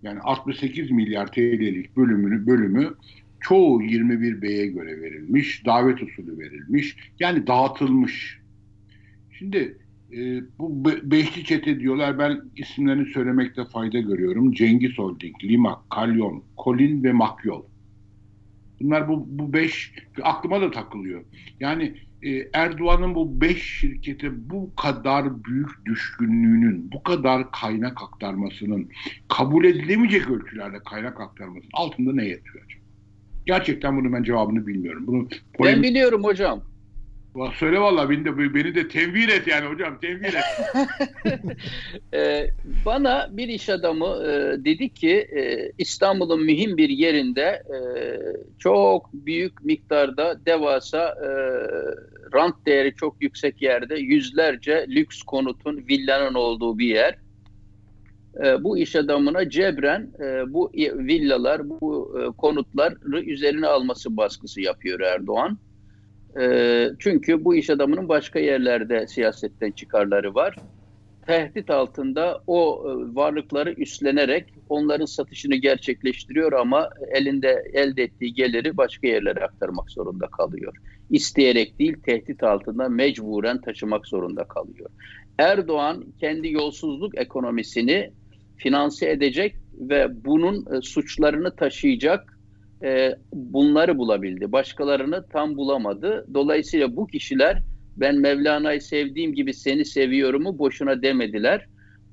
Yani 68 milyar TL'lik bölümünü bölümü çoğu 21B'ye göre verilmiş, davet usulü verilmiş. Yani dağıtılmış. Şimdi e, bu beşli çete diyorlar. Ben isimlerini söylemekte fayda görüyorum. Cengiz Holding, Lima, Kalyon, Kolin ve Makyol. Bunlar bu, bu beş aklıma da takılıyor. Yani e, Erdoğan'ın bu beş şirkete bu kadar büyük düşkünlüğünün, bu kadar kaynak aktarmasının, kabul edilemeyecek ölçülerde kaynak aktarmasının altında ne yatıyor acaba? Gerçekten bunu ben cevabını bilmiyorum. Bunu ben biliyorum hocam. Söyle valla beni de, beni de tembih et yani hocam tembih et. ee, bana bir iş adamı e, dedi ki e, İstanbul'un mühim bir yerinde e, çok büyük miktarda devasa e, rant değeri çok yüksek yerde yüzlerce lüks konutun villanın olduğu bir yer. E, bu iş adamına cebren e, bu villalar, bu e, konutları üzerine alması baskısı yapıyor Erdoğan. E, çünkü bu iş adamının başka yerlerde siyasetten çıkarları var. Tehdit altında o e, varlıkları üstlenerek onların satışını gerçekleştiriyor ama elinde elde ettiği geliri başka yerlere aktarmak zorunda kalıyor. İsteyerek değil tehdit altında mecburen taşımak zorunda kalıyor. Erdoğan kendi yolsuzluk ekonomisini finanse edecek ve bunun e, suçlarını taşıyacak e, bunları bulabildi. Başkalarını tam bulamadı. Dolayısıyla bu kişiler ben Mevlana'yı sevdiğim gibi seni seviyorumu boşuna demediler.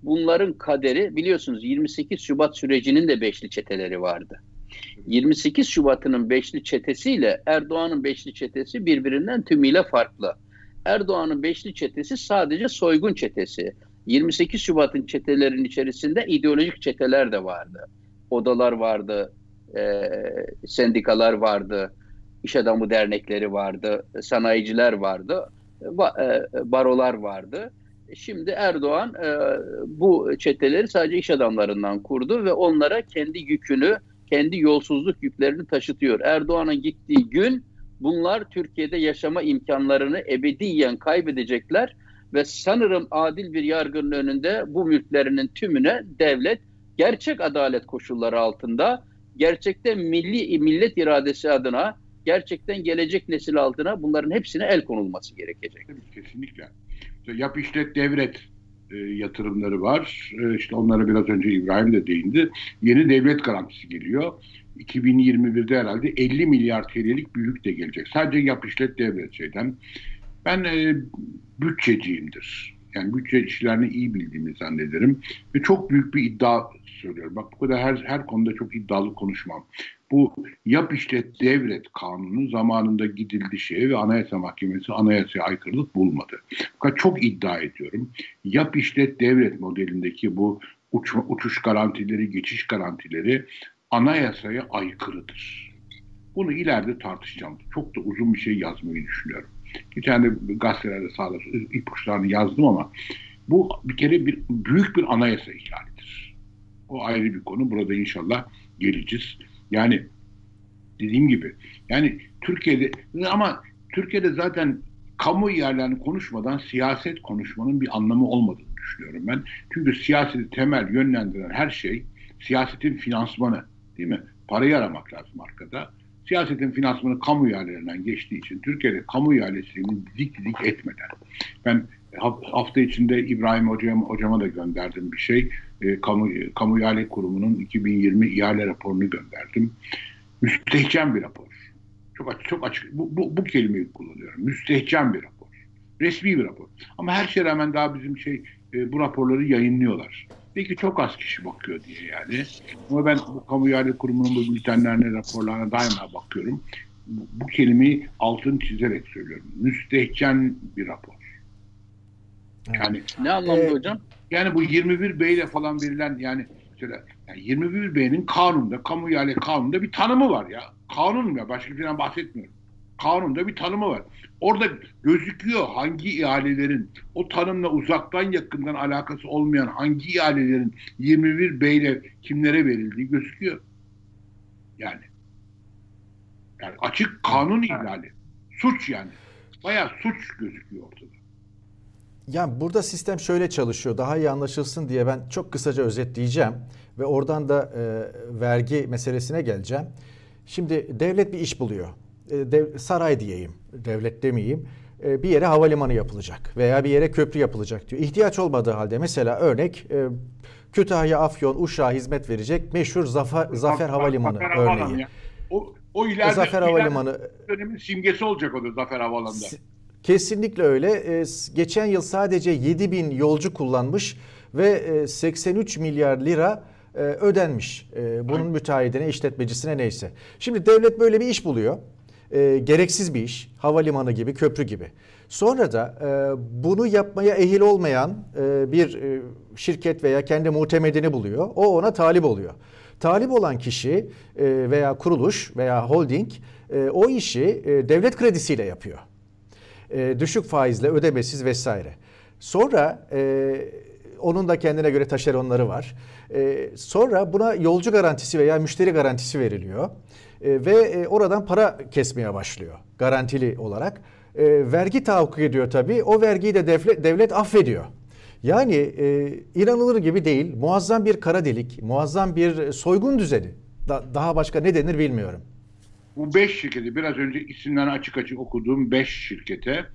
Bunların kaderi biliyorsunuz 28 Şubat sürecinin de beşli çeteleri vardı. 28 Şubat'ının beşli çetesiyle Erdoğan'ın beşli çetesi birbirinden tümüyle farklı. Erdoğan'ın beşli çetesi sadece soygun çetesi. 28 Şubat'ın çetelerin içerisinde ideolojik çeteler de vardı. Odalar vardı, e, sendikalar vardı, iş adamı dernekleri vardı, sanayiciler vardı, e, barolar vardı. Şimdi Erdoğan e, bu çeteleri sadece iş adamlarından kurdu ve onlara kendi yükünü, kendi yolsuzluk yüklerini taşıtıyor. Erdoğan'ın gittiği gün bunlar Türkiye'de yaşama imkanlarını ebediyen kaybedecekler ve sanırım adil bir yargının önünde bu mülklerinin tümüne devlet gerçek adalet koşulları altında gerçekten milli millet iradesi adına gerçekten gelecek nesil altına bunların hepsine el konulması gerekecek. Kesinlikle. Yap işlet devret e, yatırımları var. E, işte onlara biraz önce İbrahim de değindi. Yeni devlet garantisi geliyor. 2021'de herhalde 50 milyar TL'lik büyük de gelecek. Sadece yap işlet devret şeyden. Ben e, bütçeciyimdir. Yani bütçe işlerini iyi bildiğimi zannederim. Ve çok büyük bir iddia söylüyorum. Bak bu kadar her, her konuda çok iddialı konuşmam. Bu yap işlet devlet kanunu zamanında gidildi şeye ve Anayasa Mahkemesi anayasaya aykırılık bulmadı. Fakat çok iddia ediyorum. Yap işlet devlet modelindeki bu uçma, uçuş garantileri, geçiş garantileri anayasaya aykırıdır. Bunu ileride tartışacağım. Çok da uzun bir şey yazmayı düşünüyorum. Bir tane gazetelerde sağda ipuçlarını yazdım ama bu bir kere bir büyük bir anayasa ihlalidir. O ayrı bir konu. Burada inşallah geleceğiz. Yani dediğim gibi yani Türkiye'de ama Türkiye'de zaten kamu yerlerini konuşmadan siyaset konuşmanın bir anlamı olmadığını düşünüyorum ben. Çünkü siyaseti temel yönlendiren her şey siyasetin finansmanı değil mi? Parayı aramak lazım arkada. Siyasetin finansmanı kamu ihalelerinden geçtiği için Türkiye'de kamu ihalesini didik didik etmeden ben hafta içinde İbrahim hocam, hocama da gönderdim bir şey. E, kamu, kamu ihale kurumunun 2020 ihale raporunu gönderdim. Müstehcen bir rapor. Çok açık, çok açık. Bu, bu, bu kelimeyi kullanıyorum. Müstehcen bir rapor. Resmi bir rapor. Ama her şeye rağmen daha bizim şey e, bu raporları yayınlıyorlar. Belki çok az kişi bakıyor diye yani. Ama ben bu kamu ihale kurumunun bu bültenlerine, raporlarına daima bakıyorum. Bu, bu kelimeyi altını çizerek söylüyorum. Müstehcen bir rapor. Yani ne anlamda e, hocam? Yani bu 21 B ile falan verilen yani mesela yani 21 B'nin kanunda, kamu ihale kanunda bir tanımı var ya. Kanun ya başka bir şeyden bahsetmiyorum. Kanunda bir tanımı var. Orada gözüküyor hangi ihalelerin o tanımla uzaktan yakından alakası olmayan hangi ihalelerin 21 B ile kimlere verildiği gözüküyor. Yani yani açık kanun ihlali. Suç yani. Bayağı suç gözüküyor ortada. Yani burada sistem şöyle çalışıyor. Daha iyi anlaşılsın diye ben çok kısaca özetleyeceğim ve oradan da e, vergi meselesine geleceğim. Şimdi devlet bir iş buluyor. E, dev, saray diyeyim, devlet demeyeyim. E, bir yere havalimanı yapılacak veya bir yere köprü yapılacak diyor. İhtiyaç olmadığı halde mesela örnek e, Kütahya, Afyon, Uşak'a hizmet verecek meşhur Zafer, Zafer Havalimanı örneği. O, O ileride Zafer Havalimanı dönemin simgesi olacak o da Zafer Havalimanı'nda. Kesinlikle öyle. Ee, geçen yıl sadece 7 bin yolcu kullanmış ve 83 e, milyar lira e, ödenmiş. E, bunun müteahhidine, işletmecisine neyse. Şimdi devlet böyle bir iş buluyor. Gereksiz bir iş. Havalimanı gibi, köprü gibi. Sonra da bunu yapmaya ehil olmayan bir şirket veya kendi muhtemedini buluyor. O ona talip oluyor. Talip olan kişi veya kuruluş veya holding o işi devlet kredisiyle yapıyor e, düşük faizle ödemesiz vesaire. Sonra e, onun da kendine göre taşeronları var. E, sonra buna yolcu garantisi veya müşteri garantisi veriliyor. E, ve e, oradan para kesmeye başlıyor garantili olarak. E, vergi tahakkuk ediyor tabii. O vergiyi de devlet, devlet affediyor. Yani e, inanılır gibi değil. Muazzam bir kara delik, muazzam bir soygun düzeni. Da, daha başka ne denir bilmiyorum bu beş şirketi biraz önce isimlerini açık açık okuduğum beş şirkete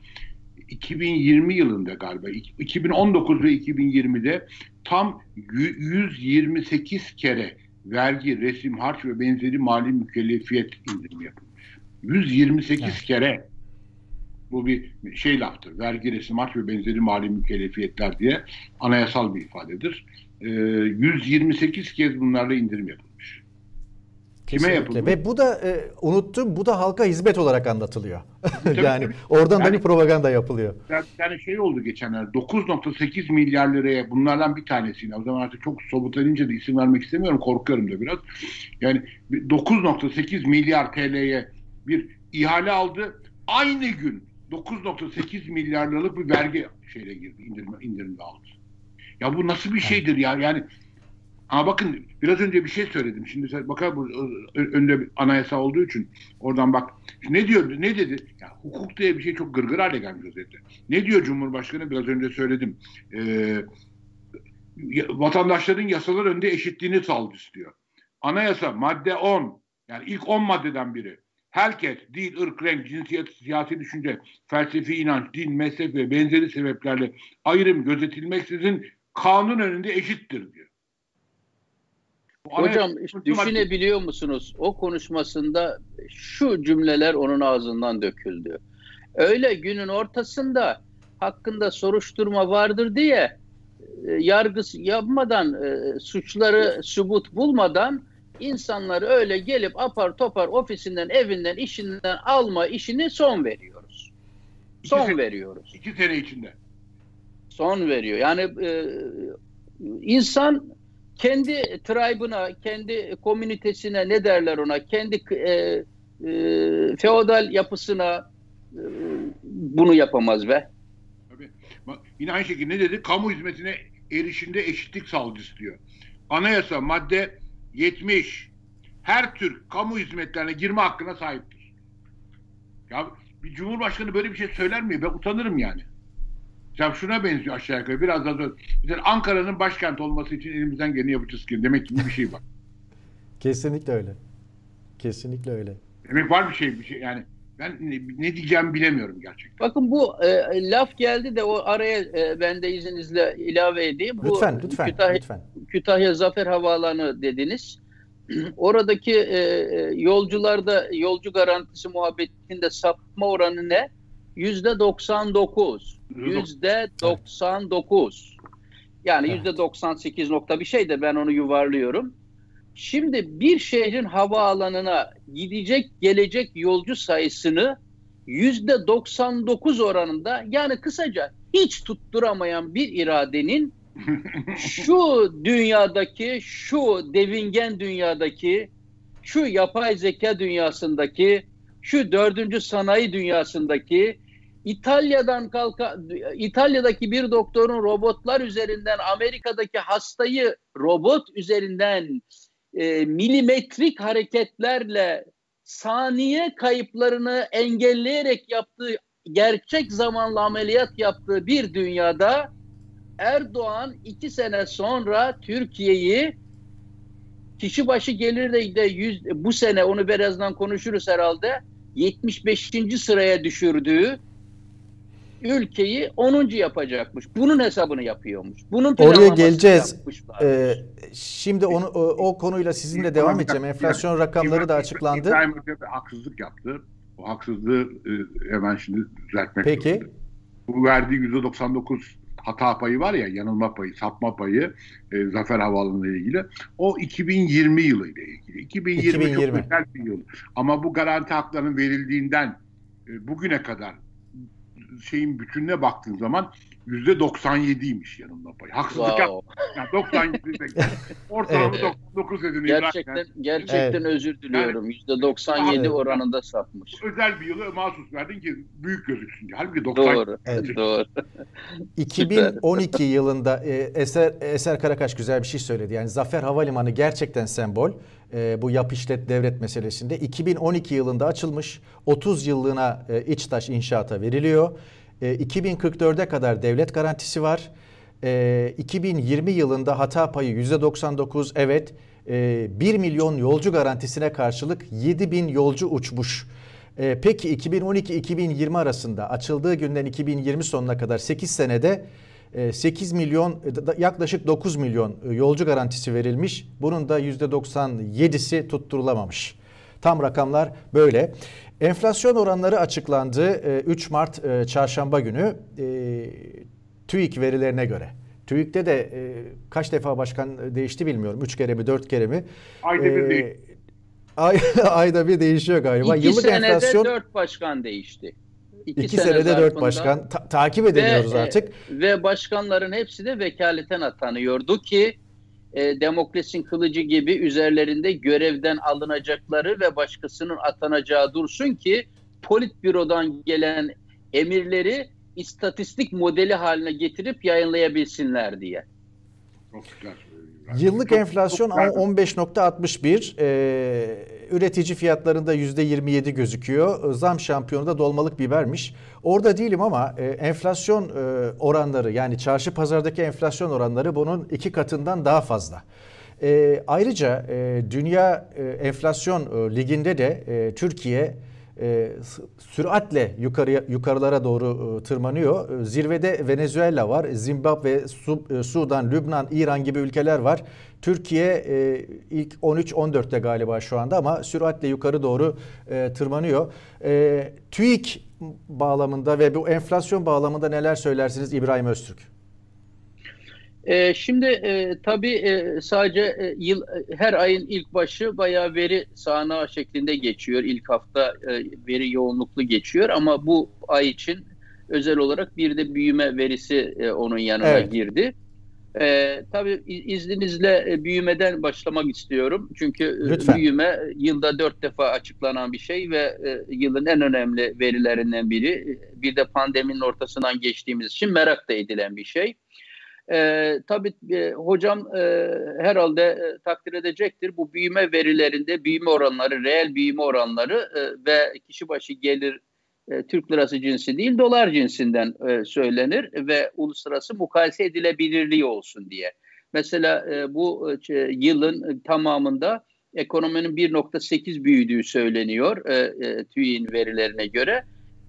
2020 yılında galiba 2019 ve 2020'de tam 128 kere vergi, resim, harç ve benzeri mali mükellefiyet indirimi yapılmış. 128 evet. kere bu bir şey laftır. Vergi, resim, harç ve benzeri mali mükellefiyetler diye anayasal bir ifadedir. Ee, 128 kez bunlarla indirim yapılmış. Kime yapıldı? Ve bu da e, unuttum bu da halka hizmet olarak anlatılıyor. yani oradan yani, da bir propaganda yapılıyor. Yani şey oldu geçenler 9.8 milyar liraya bunlardan bir tanesine o zaman artık çok sobutanınca da isim vermek istemiyorum korkuyorum da biraz. Yani 9.8 milyar TL'ye bir ihale aldı. Aynı gün 9.8 milyar liralık bir vergi şeyle girdi indirme, indirimde aldı. Ya bu nasıl bir şeydir ya? Yani ama bakın biraz önce bir şey söyledim. Şimdi bakar bu önde anayasa olduğu için oradan bak. Ne diyor? Ne dedi? Ya, hukuk diye bir şey çok gırgır hale gelmiş özetle. Ne diyor Cumhurbaşkanı? Biraz önce söyledim. Ee, vatandaşların yasalar önünde eşitliğini sağladı istiyor. Anayasa madde 10 yani ilk 10 maddeden biri. Herkes dil, ırk, renk, cinsiyet, siyasi düşünce, felsefi inanç, din, mezhep ve benzeri sebeplerle ayrım gözetilmeksizin kanun önünde eşittir diyor. Hocam düşünebiliyor musunuz? O konuşmasında şu cümleler onun ağzından döküldü. Öyle günün ortasında hakkında soruşturma vardır diye e, yargısı yapmadan, e, suçları subut bulmadan insanları öyle gelip apar topar ofisinden, evinden, işinden alma işini son veriyoruz. Son iki veriyoruz. İki sene içinde. Son veriyor. Yani e, insan kendi tribe'ına, kendi komünitesine ne derler ona, kendi e, e, feodal yapısına e, bunu yapamaz be. Tabii. Yine aynı şekilde ne dedi? Kamu hizmetine erişimde eşitlik sağlayacağız diyor. Anayasa madde 70 her tür kamu hizmetlerine girme hakkına sahiptir. Ya bir cumhurbaşkanı böyle bir şey söyler mi? Ben utanırım yani. Ya şuna benziyor aşağı yukarı. Biraz daha Mesela Ankara'nın başkent olması için elimizden geleni yapacağız ki. Demek ki bir şey var. Kesinlikle öyle. Kesinlikle öyle. Demek var bir şey bir şey yani ben ne, ne diyeceğimi bilemiyorum gerçekten. Bakın bu e, laf geldi de o araya e, ben de izninizle ilave edeyim. Lütfen bu, lütfen Kütahya, lütfen. Kütahya Zafer Havaalanı dediniz. Oradaki e, e, yolcularda yolcu garantisi muhabbetinde sapma oranı ne? Yüzde 99. Yüzde 99. Yani yüzde 98 nokta bir şey de ben onu yuvarlıyorum. Şimdi bir şehrin havaalanına gidecek gelecek yolcu sayısını yüzde 99 oranında yani kısaca hiç tutturamayan bir iradenin şu dünyadaki, şu devingen dünyadaki, şu yapay zeka dünyasındaki, şu dördüncü sanayi dünyasındaki İtalya'dan kalka İtalya'daki bir doktorun robotlar üzerinden Amerika'daki hastayı robot üzerinden e, milimetrik hareketlerle saniye kayıplarını engelleyerek yaptığı gerçek zamanlı ameliyat yaptığı bir dünyada Erdoğan iki sene sonra Türkiye'yi kişi başı gelir de, yüz, bu sene onu birazdan konuşuruz herhalde 75. sıraya düşürdüğü ülkeyi 10. yapacakmış. Bunun hesabını yapıyormuş. Bunun Oraya geleceğiz. Ee, şimdi onu o, o konuyla sizinle devam edeceğim. Enflasyon rakamları da açıklandı. İbrahim Hoca haksızlık yaptı. O haksızlığı e, hemen şimdi düzeltmek Peki. Zorunda. Bu verdiği %99 hata payı var ya yanılma payı, sapma payı e, Zafer Havaalanı ile ilgili. O 2020 yılı ile ilgili. 2020, 2020. çok özel bir yıl. Ama bu garanti haklarının verildiğinden e, bugüne kadar şeyin bütününe baktığın zaman yüzde 97'ymiş yanılma payı. Haksızlık wow. yap. Yani 97 ortalama evet. 99 dedin. Gerçekten yani. gerçekten evet. özür diliyorum. Yüzde yani, 97 evet. oranında sapmış. Özel bir yılı mahsus verdin ki büyük gözüksün diye. Halbuki 90 Doğru. Evet. Doğru. 2012 yılında e, Eser Eser Karakaş güzel bir şey söyledi. Yani Zafer Havalimanı gerçekten sembol. E, bu yap işlet devlet meselesinde 2012 yılında açılmış. 30 yıllığına e, İçtaş inşaata veriliyor. 2044'e kadar devlet garantisi var. 2020 yılında hata payı %99 evet 1 milyon yolcu garantisine karşılık 7 bin yolcu uçmuş. Peki 2012-2020 arasında açıldığı günden 2020 sonuna kadar 8 senede 8 milyon yaklaşık 9 milyon yolcu garantisi verilmiş. Bunun da %97'si tutturulamamış. Tam rakamlar böyle. Enflasyon oranları açıklandı 3 ee, Mart e, çarşamba günü e, TÜİK verilerine göre. TÜİK'te de e, kaç defa başkan değişti bilmiyorum. 3 kere mi 4 kere mi? Ayda bir değil. Ay, ayda bir değişiyor galiba. İki Yıllık senede enflasyon, 4 başkan değişti. İki, iki sene senede dört başkan ta- takip edemiyoruz ve, artık. Ve başkanların hepsi de vekaleten atanıyordu ki e, Demokles'in kılıcı gibi üzerlerinde görevden alınacakları ve başkasının atanacağı dursun ki politbürodan gelen emirleri istatistik modeli haline getirip yayınlayabilsinler diye. Çok güzel. Yıllık enflasyon 15.61, ee, üretici fiyatlarında %27 gözüküyor. Zam şampiyonu da dolmalık bibermiş. Orada değilim ama e, enflasyon e, oranları yani çarşı pazardaki enflasyon oranları bunun iki katından daha fazla. E, ayrıca e, Dünya e, Enflasyon e, Ligi'nde de e, Türkiye e, süratle yukarıya yukarılara doğru e, tırmanıyor. E, zirvede Venezuela var, Zimbabwe, Su, e, Sudan, Lübnan, İran gibi ülkeler var. Türkiye e, ilk 13-14'te galiba şu anda ama süratle yukarı doğru e, tırmanıyor. E, TÜİK bağlamında ve bu enflasyon bağlamında neler söylersiniz İbrahim Öztürk? E, şimdi e, tabii e, sadece e, yıl e, her ayın ilk başı bayağı veri sahna şeklinde geçiyor. İlk hafta e, veri yoğunluklu geçiyor ama bu ay için özel olarak bir de büyüme verisi e, onun yanına evet. girdi. E, tabii izninizle e, büyümeden başlamak istiyorum. Çünkü e, Lütfen. büyüme yılda dört defa açıklanan bir şey ve e, yılın en önemli verilerinden biri. Bir de pandeminin ortasından geçtiğimiz için merak da edilen bir şey. E, tabii e, hocam e, herhalde e, takdir edecektir. Bu büyüme verilerinde büyüme oranları, reel büyüme oranları e, ve kişi başı gelir e, Türk lirası cinsi değil dolar cinsinden e, söylenir ve uluslararası mukayese edilebilirliği olsun diye. Mesela e, bu e, yılın tamamında ekonominin 1.8 büyüdüğü söyleniyor e, e, TÜİ'nin verilerine göre.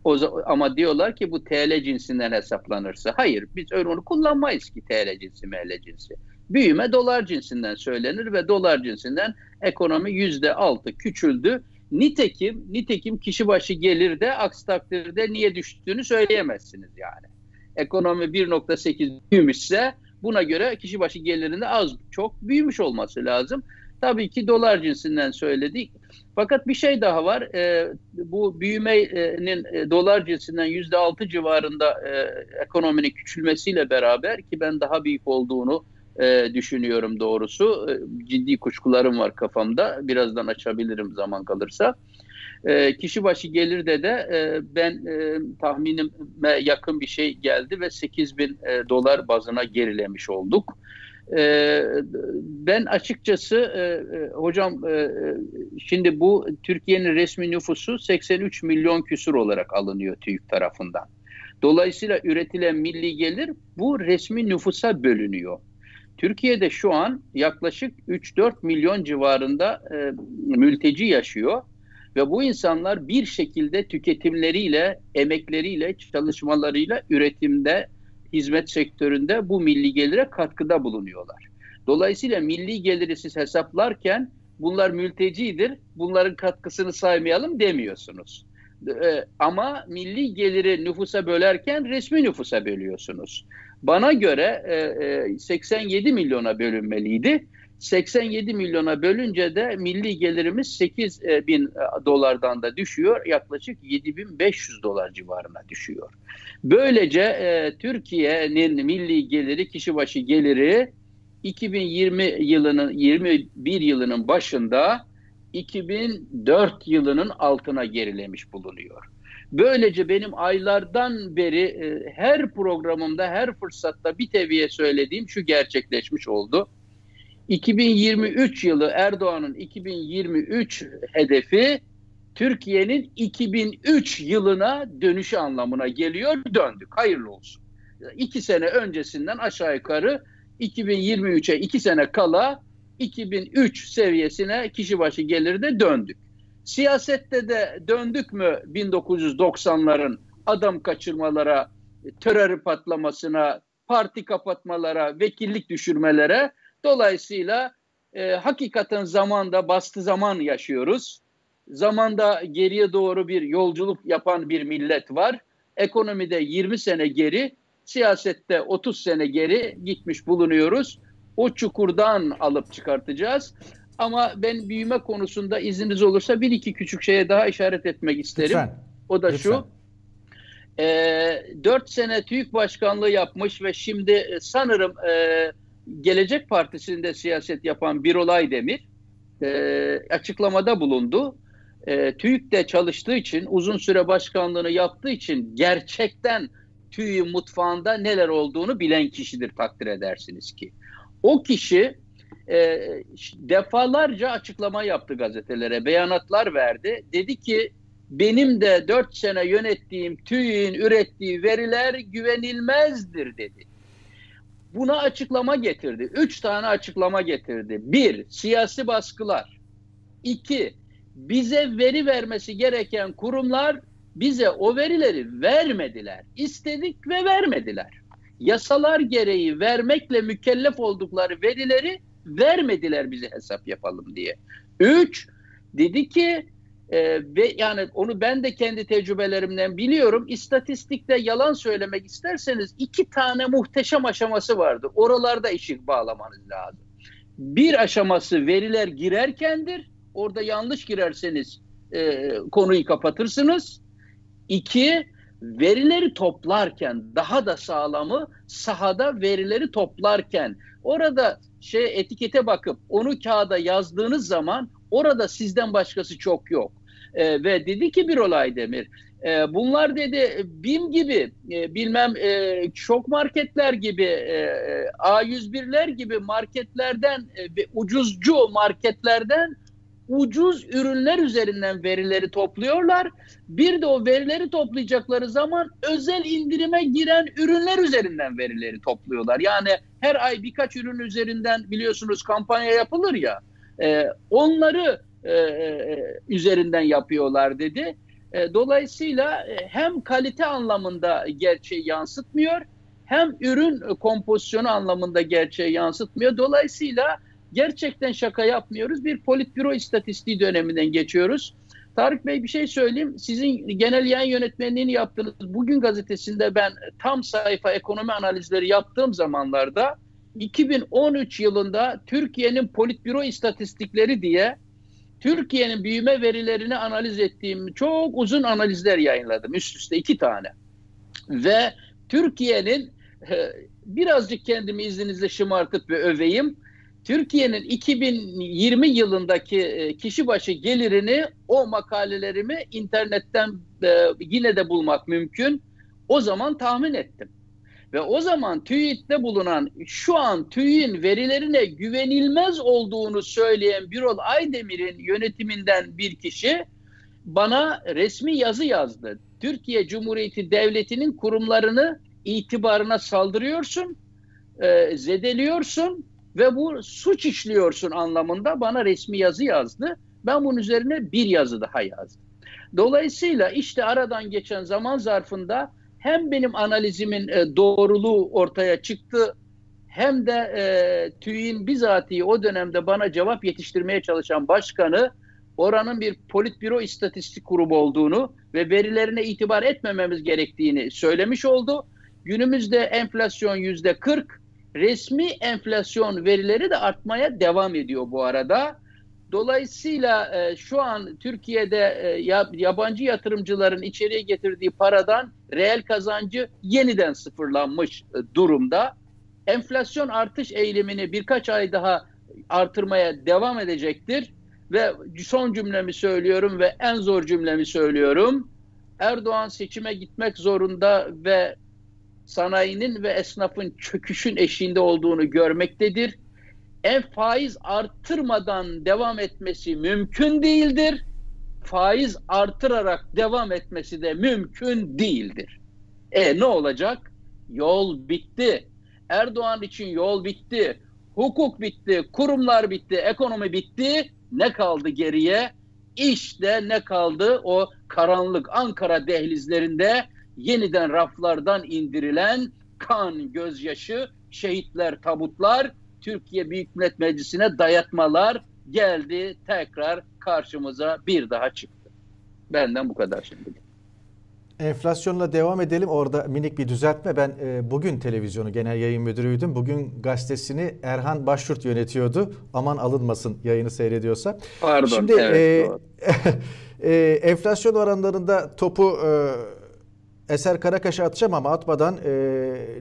O, ama diyorlar ki bu TL cinsinden hesaplanırsa. Hayır biz onu kullanmayız ki TL cinsi, ML cinsi. Büyüme dolar cinsinden söylenir ve dolar cinsinden ekonomi yüzde altı küçüldü. Nitekim, nitekim kişi başı gelir de aksi takdirde niye düştüğünü söyleyemezsiniz yani. Ekonomi 1.8 büyümüşse buna göre kişi başı gelirinde az çok büyümüş olması lazım. Tabii ki dolar cinsinden söyledik. Fakat bir şey daha var. E, bu büyümenin e, dolar cinsinden yüzde altı civarında e, ekonominin küçülmesiyle beraber ki ben daha büyük olduğunu e, düşünüyorum doğrusu. E, ciddi kuşkularım var kafamda. Birazdan açabilirim zaman kalırsa. E, kişi başı gelir de de e, ben e, tahminime yakın bir şey geldi ve 8 bin e, dolar bazına gerilemiş olduk. E, ben açıkçası e, e, hocam e, şimdi bu Türkiye'nin resmi nüfusu 83 milyon küsur olarak alınıyor TÜİK tarafından. Dolayısıyla üretilen milli gelir bu resmi nüfusa bölünüyor. Türkiye'de şu an yaklaşık 3-4 milyon civarında e, mülteci yaşıyor Ve bu insanlar bir şekilde tüketimleriyle, emekleriyle, çalışmalarıyla üretimde, hizmet sektöründe bu milli gelire katkıda bulunuyorlar. Dolayısıyla milli geliri siz hesaplarken bunlar mültecidir, bunların katkısını saymayalım demiyorsunuz. Ee, ama milli geliri nüfusa bölerken resmi nüfusa bölüyorsunuz. Bana göre e, 87 e, milyona bölünmeliydi. 87 milyona bölünce de milli gelirimiz 8 e, bin e, dolardan da düşüyor. Yaklaşık 7500 dolar civarına düşüyor. Böylece e, Türkiye'nin milli geliri, kişi başı geliri 2020 yılının 21 yılının başında 2004 yılının altına gerilemiş bulunuyor. Böylece benim aylardan beri her programımda, her fırsatta bir teviye söylediğim şu gerçekleşmiş oldu. 2023 yılı Erdoğan'ın 2023 hedefi Türkiye'nin 2003 yılına dönüşü anlamına geliyor. Döndük. Hayırlı olsun. İki sene öncesinden aşağı yukarı 2023'e iki sene kala 2003 seviyesine kişi başı gelirde döndük. Siyasette de döndük mü 1990'ların adam kaçırmalara, terör patlamasına, parti kapatmalara, vekillik düşürmelere. Dolayısıyla e, hakikaten zamanda bastı zaman yaşıyoruz. Zamanda geriye doğru bir yolculuk yapan bir millet var. Ekonomide 20 sene geri, siyasette 30 sene geri gitmiş bulunuyoruz. O çukurdan alıp çıkartacağız. Ama ben büyüme konusunda izniniz olursa bir iki küçük şeye daha işaret etmek isterim. Lütfen. O da Lütfen. şu. E, 4 sene TÜİK Başkanlığı yapmış ve şimdi e, sanırım e, Gelecek Partisi'nde siyaset yapan Birolay Demir e, açıklamada bulundu. E, TÜİK'te çalıştığı için, uzun süre başkanlığını yaptığı için gerçekten TÜİK'in mutfağında neler olduğunu bilen kişidir takdir edersiniz ki. O kişi e, defalarca açıklama yaptı gazetelere, beyanatlar verdi. Dedi ki benim de dört sene yönettiğim TÜİ'nin ürettiği veriler güvenilmezdir dedi. Buna açıklama getirdi. Üç tane açıklama getirdi. Bir, siyasi baskılar. İki, bize veri vermesi gereken kurumlar bize o verileri vermediler. İstedik ve vermediler. Yasalar gereği vermekle mükellef oldukları verileri vermediler bize hesap yapalım diye. Üç, dedi ki e, ve yani onu ben de kendi tecrübelerimden biliyorum. İstatistikte yalan söylemek isterseniz iki tane muhteşem aşaması vardır. Oralarda işi bağlamanız lazım. Bir aşaması veriler girerkendir. Orada yanlış girerseniz e, konuyu kapatırsınız. İki, verileri toplarken daha da sağlamı sahada verileri toplarken orada şey etikete bakıp onu kağıda yazdığınız zaman orada sizden başkası çok yok. E, ve dedi ki bir olay Demir e, bunlar dedi BİM gibi e, bilmem e, çok marketler gibi e, A101'ler gibi marketlerden e, ve ucuzcu marketlerden ucuz ürünler üzerinden verileri topluyorlar. Bir de o verileri toplayacakları zaman özel indirime giren ürünler üzerinden verileri topluyorlar. Yani her ay birkaç ürün üzerinden biliyorsunuz kampanya yapılır ya. E, onları e, e, üzerinden yapıyorlar dedi. E, dolayısıyla e, hem kalite anlamında gerçeği yansıtmıyor hem ürün kompozisyonu anlamında gerçeği yansıtmıyor. Dolayısıyla gerçekten şaka yapmıyoruz. Bir politbüro istatistiği döneminden geçiyoruz. Tarık Bey bir şey söyleyeyim. Sizin genel yayın yönetmenliğini yaptığınız Bugün gazetesinde ben tam sayfa ekonomi analizleri yaptığım zamanlarda 2013 yılında Türkiye'nin politbüro istatistikleri diye Türkiye'nin büyüme verilerini analiz ettiğim çok uzun analizler yayınladım üst üste iki tane. Ve Türkiye'nin e, birazcık kendimi izninizle şımartıp ve öveyim. Türkiye'nin 2020 yılındaki e, kişi başı gelirini o makalelerimi internetten e, yine de bulmak mümkün. O zaman tahmin ettim. Ve o zaman TÜİK'te bulunan şu an TÜİK'in verilerine güvenilmez olduğunu söyleyen Birol Aydemir'in yönetiminden bir kişi bana resmi yazı yazdı. Türkiye Cumhuriyeti Devleti'nin kurumlarını itibarına saldırıyorsun, e, zedeliyorsun ve bu suç işliyorsun anlamında bana resmi yazı yazdı. Ben bunun üzerine bir yazı daha yazdım. Dolayısıyla işte aradan geçen zaman zarfında hem benim analizimin e, doğruluğu ortaya çıktı hem de e, TÜİ'nin bizatihi o dönemde bana cevap yetiştirmeye çalışan başkanı oranın bir politbüro istatistik grubu olduğunu ve verilerine itibar etmememiz gerektiğini söylemiş oldu. Günümüzde enflasyon yüzde 40, resmi enflasyon verileri de artmaya devam ediyor bu arada. Dolayısıyla e, şu an Türkiye'de e, yabancı yatırımcıların içeriye getirdiği paradan reel kazancı yeniden sıfırlanmış e, durumda. Enflasyon artış eğilimini birkaç ay daha artırmaya devam edecektir. Ve son cümlemi söylüyorum ve en zor cümlemi söylüyorum. Erdoğan seçime gitmek zorunda ve sanayinin ve esnafın çöküşün eşiğinde olduğunu görmektedir. En faiz artırmadan devam etmesi mümkün değildir. Faiz artırarak devam etmesi de mümkün değildir. E ne olacak? Yol bitti. Erdoğan için yol bitti. Hukuk bitti, kurumlar bitti, ekonomi bitti. Ne kaldı geriye? İşte ne kaldı o karanlık Ankara dehlizlerinde yeniden raflardan indirilen kan, gözyaşı, şehitler, tabutlar, Türkiye Büyük Millet Meclisi'ne dayatmalar geldi tekrar karşımıza bir daha çıktı. Benden bu kadar şimdi. Enflasyonla devam edelim. Orada minik bir düzeltme. Ben e, bugün televizyonu genel yayın müdürüydüm. Bugün gazetesini Erhan Başyurt yönetiyordu. Aman alınmasın yayını seyrediyorsa. Pardon. Şimdi evet, e, e, enflasyon oranlarında topu e, Eser Karakaş'a atacağım ama atmadan e,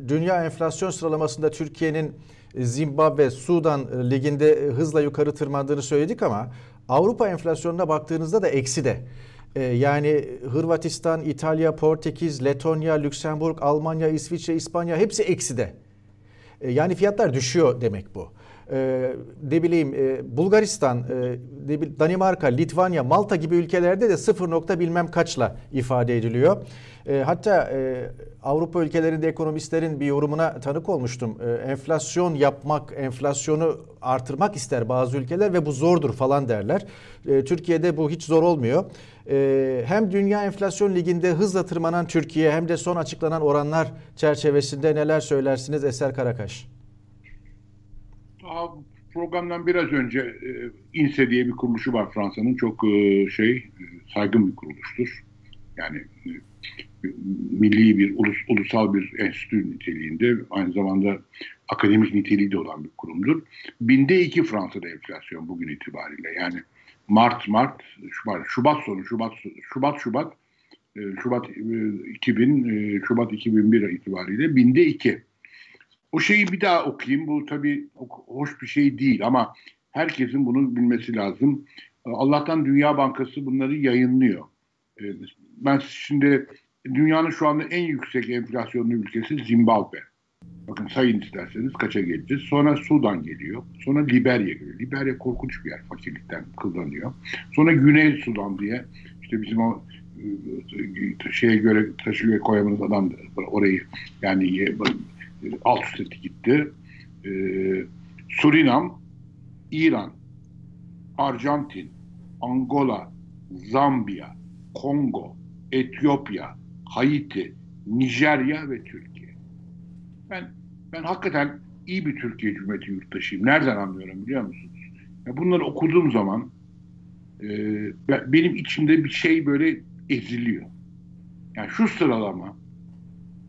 dünya enflasyon sıralamasında Türkiye'nin Zimbabwe, Sudan liginde hızla yukarı tırmandığını söyledik ama Avrupa enflasyonuna baktığınızda da eksi de. E, yani Hırvatistan, İtalya, Portekiz, Letonya, Lüksemburg, Almanya, İsviçre, İspanya hepsi eksi de. E, yani fiyatlar düşüyor demek bu e, ne bileyim e, Bulgaristan, e, Danimarka, Litvanya, Malta gibi ülkelerde de sıfır nokta bilmem kaçla ifade ediliyor. E, hatta e, Avrupa ülkelerinde ekonomistlerin bir yorumuna tanık olmuştum. E, enflasyon yapmak, enflasyonu artırmak ister bazı ülkeler ve bu zordur falan derler. E, Türkiye'de bu hiç zor olmuyor. E, hem Dünya Enflasyon Ligi'nde hızla tırmanan Türkiye hem de son açıklanan oranlar çerçevesinde neler söylersiniz Eser Karakaş? Programdan biraz önce e, INSE diye bir kuruluşu var Fransa'nın. Çok e, şey e, saygın bir kuruluştur. Yani milli bir, ulus, ulusal bir enstitü niteliğinde aynı zamanda akademik niteliği de olan bir kurumdur. Binde iki Fransa'da enflasyon bugün itibariyle. Yani Mart, Mart, Şubat, Şubat sonu, Şubat, Şubat, Şubat, Şubat 2000, e, Şubat 2001 itibariyle binde iki. O şeyi bir daha okuyayım. Bu tabii hoş bir şey değil ama herkesin bunu bilmesi lazım. Allah'tan Dünya Bankası bunları yayınlıyor. Ee, ben şimdi dünyanın şu anda en yüksek enflasyonlu ülkesi Zimbabwe. Bakın sayın isterseniz kaça geleceğiz. Sonra Sudan geliyor. Sonra Liberya geliyor. Liberya korkunç bir yer. Fakirlikten kıllanıyor. Sonra Güney Sudan diye işte bizim o e, şeye göre taşı koyamınız adam orayı yani alt üst gitti. E, Surinam, İran, Arjantin, Angola, Zambiya, Kongo, Etiyopya, Haiti, Nijerya ve Türkiye. Ben ben hakikaten iyi bir Türkiye Cumhuriyeti yurttaşıyım. Nereden anlıyorum biliyor musunuz? Ya bunları okuduğum zaman e, benim içimde bir şey böyle eziliyor. Yani şu sıralama,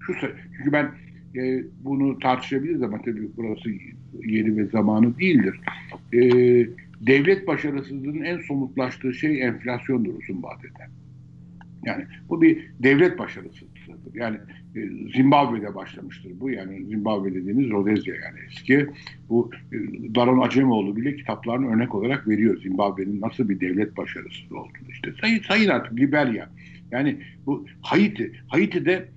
şu sıra, çünkü ben e, bunu tartışabiliriz ama tabii burası yeri ve zamanı değildir. E, devlet başarısızlığının en somutlaştığı şey enflasyondur uzun vadede. Yani bu bir devlet başarısızlığıdır. Yani e, Zimbabwe'de başlamıştır bu. Yani Zimbabwe dediğimiz Rodezya yani eski. Bu e, Daron Acemoğlu bile kitaplarını örnek olarak veriyor. Zimbabwe'nin nasıl bir devlet başarısız olduğunu. İşte sayın, sayın artık Liberya. Yani bu Haiti. Haiti'de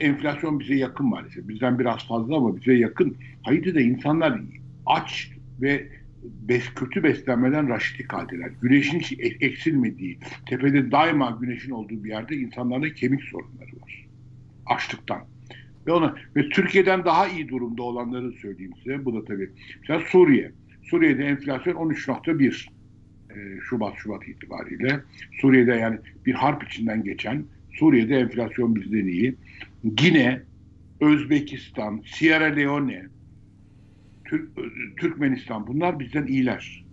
enflasyon bize yakın maalesef. Bizden biraz fazla ama bize yakın. Haiti'de insanlar aç ve bes, kötü beslenmeden raşitlik haldeler. Güneşin hiç eksilmediği, tepede daima güneşin olduğu bir yerde insanlarda kemik sorunları var. Açlıktan. Ve ona ve Türkiye'den daha iyi durumda olanları söyleyeyim size. Bu da tabii. Mesela Suriye. Suriye'de enflasyon 13.1. Şubat Şubat itibariyle. Suriye'de yani bir harp içinden geçen Suriye'de enflasyon bizden iyi. Gine, Özbekistan, Sierra Leone, Türk, Türkmenistan bunlar bizden iyiler.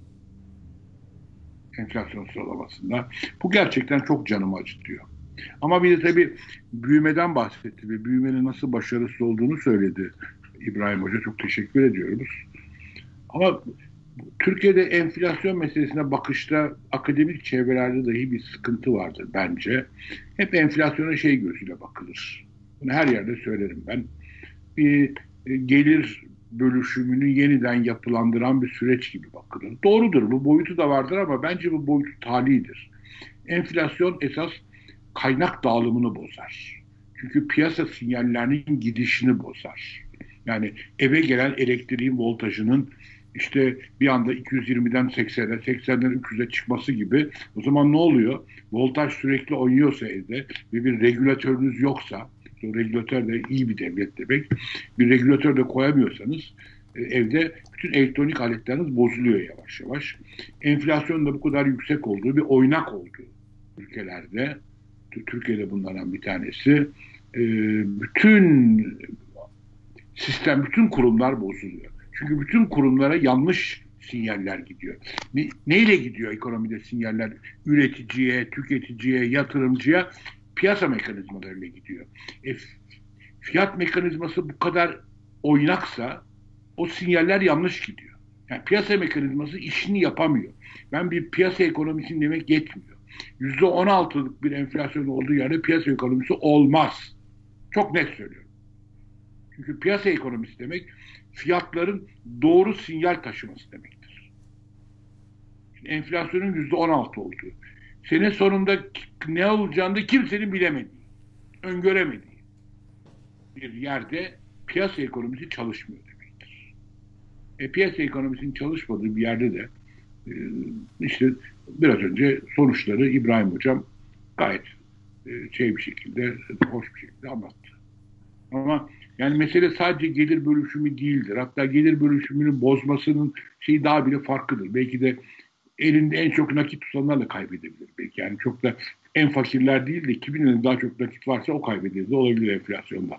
Enflasyon sıralamasında. Bu gerçekten çok canımı acıtıyor. Ama bir de tabii büyümeden bahsetti ve büyümenin nasıl başarısız olduğunu söyledi İbrahim Hoca. Çok teşekkür ediyoruz. Ama Türkiye'de enflasyon meselesine bakışta akademik çevrelerde dahi bir sıkıntı vardır bence. Hep enflasyona şey gözüyle bakılır. Bunu her yerde söylerim ben. Bir e, gelir bölüşümünü yeniden yapılandıran bir süreç gibi bakılır. Doğrudur bu boyutu da vardır ama bence bu boyutu talidir. Enflasyon esas kaynak dağılımını bozar. Çünkü piyasa sinyallerinin gidişini bozar. Yani eve gelen elektriğin voltajının işte bir anda 220'den 80'e, 80'den 300'e çıkması gibi. O zaman ne oluyor? Voltaj sürekli oynuyorsa evde ve bir regülatörünüz yoksa, o regülatör de iyi bir devlet demek, bir regülatör de koyamıyorsanız e, evde bütün elektronik aletleriniz bozuluyor yavaş yavaş. Enflasyon da bu kadar yüksek olduğu bir oynak olduğu ülkelerde, Türkiye'de bunlardan bir tanesi, e, bütün sistem, bütün kurumlar bozuluyor. Çünkü bütün kurumlara yanlış sinyaller gidiyor. Ne, neyle gidiyor ekonomide sinyaller? Üreticiye, tüketiciye, yatırımcıya piyasa mekanizmalarıyla gidiyor. E, fiyat mekanizması bu kadar oynaksa o sinyaller yanlış gidiyor. Yani piyasa mekanizması işini yapamıyor. Ben bir piyasa ekonomisini demek yetmiyor. Yüzde on altılık bir enflasyon olduğu yerde piyasa ekonomisi olmaz. Çok net söylüyorum. Çünkü piyasa ekonomisi demek fiyatların doğru sinyal taşıması demektir. enflasyonun yüzde on altı olduğu, sene sonunda ne olacağını da kimsenin bilemediği, öngöremediği bir yerde piyasa ekonomisi çalışmıyor demektir. E, piyasa ekonomisinin çalışmadığı bir yerde de e, işte biraz önce sonuçları İbrahim Hocam gayet e, şey bir şekilde, hoş bir şekilde anlattı. Ama yani mesele sadece gelir bölüşümü değildir. Hatta gelir bölüşümünü bozmasının şeyi daha bile farklıdır. Belki de elinde en çok nakit tutanlar da kaybedebilir. Belki yani çok da en fakirler değil de kimin elinde daha çok nakit varsa o kaybedebilir de olabilir enflasyonda.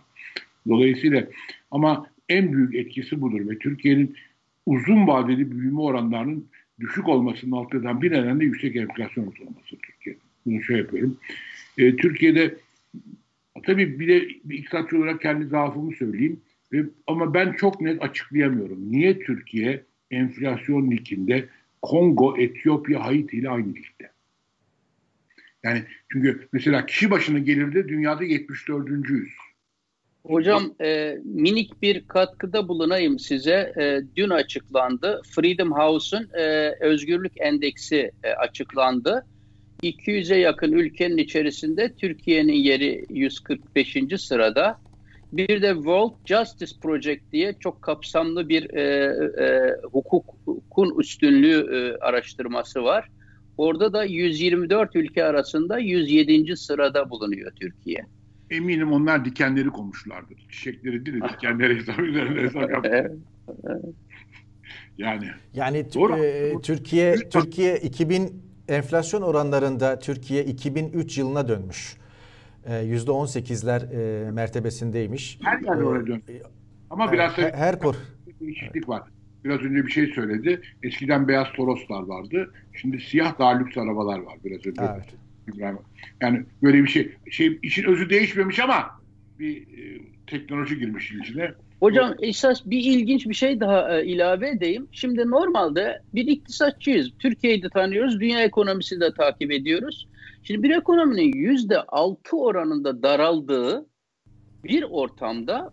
Dolayısıyla ama en büyük etkisi budur ve Türkiye'nin uzun vadeli büyüme oranlarının düşük olmasının altından bir neden de yüksek enflasyon ortalaması Türkiye. Bunu şöyle yapıyorum. E, Türkiye'de Tabii bir de bir iktisatçı olarak kendi zaafımı söyleyeyim. Ama ben çok net açıklayamıyorum. Niye Türkiye enflasyon liginde Kongo, Etiyopya, Haiti ile aynı ligde? Yani çünkü mesela kişi başına gelirde dünyada 74.yüz. Hocam e, minik bir katkıda bulunayım size. E, dün açıklandı. Freedom House'un e, özgürlük endeksi e, açıklandı. 200'e yakın ülkenin içerisinde Türkiye'nin yeri 145. sırada. Bir de World Justice Project diye çok kapsamlı bir e, e, hukukun üstünlüğü e, araştırması var. Orada da 124 ülke arasında 107. sırada bulunuyor Türkiye. Eminim onlar dikenleri komuşlardır. Çiçekleri değil de dikenleri hesap üzerine hesap yapmışlar. yani. Yani Doğru. E, Türkiye Türkiye 2000 enflasyon oranlarında Türkiye 2003 yılına dönmüş. %18'ler e, e, mertebesindeymiş. Her yerde oraya dönmüş. Ama biraz her, her kor. değişiklik var. Biraz önce bir şey söyledi. Eskiden beyaz Toroslar vardı. Şimdi siyah daha lüks arabalar var biraz önce. Evet. İbrahim. Yani böyle bir şey. Şey işin özü değişmemiş ama bir e, teknoloji girmiş içine. Hocam esas bir ilginç bir şey daha e, ilave edeyim. Şimdi normalde bir iktisatçıyız. Türkiye'yi de tanıyoruz, dünya ekonomisini de takip ediyoruz. Şimdi bir ekonominin yüzde altı oranında daraldığı bir ortamda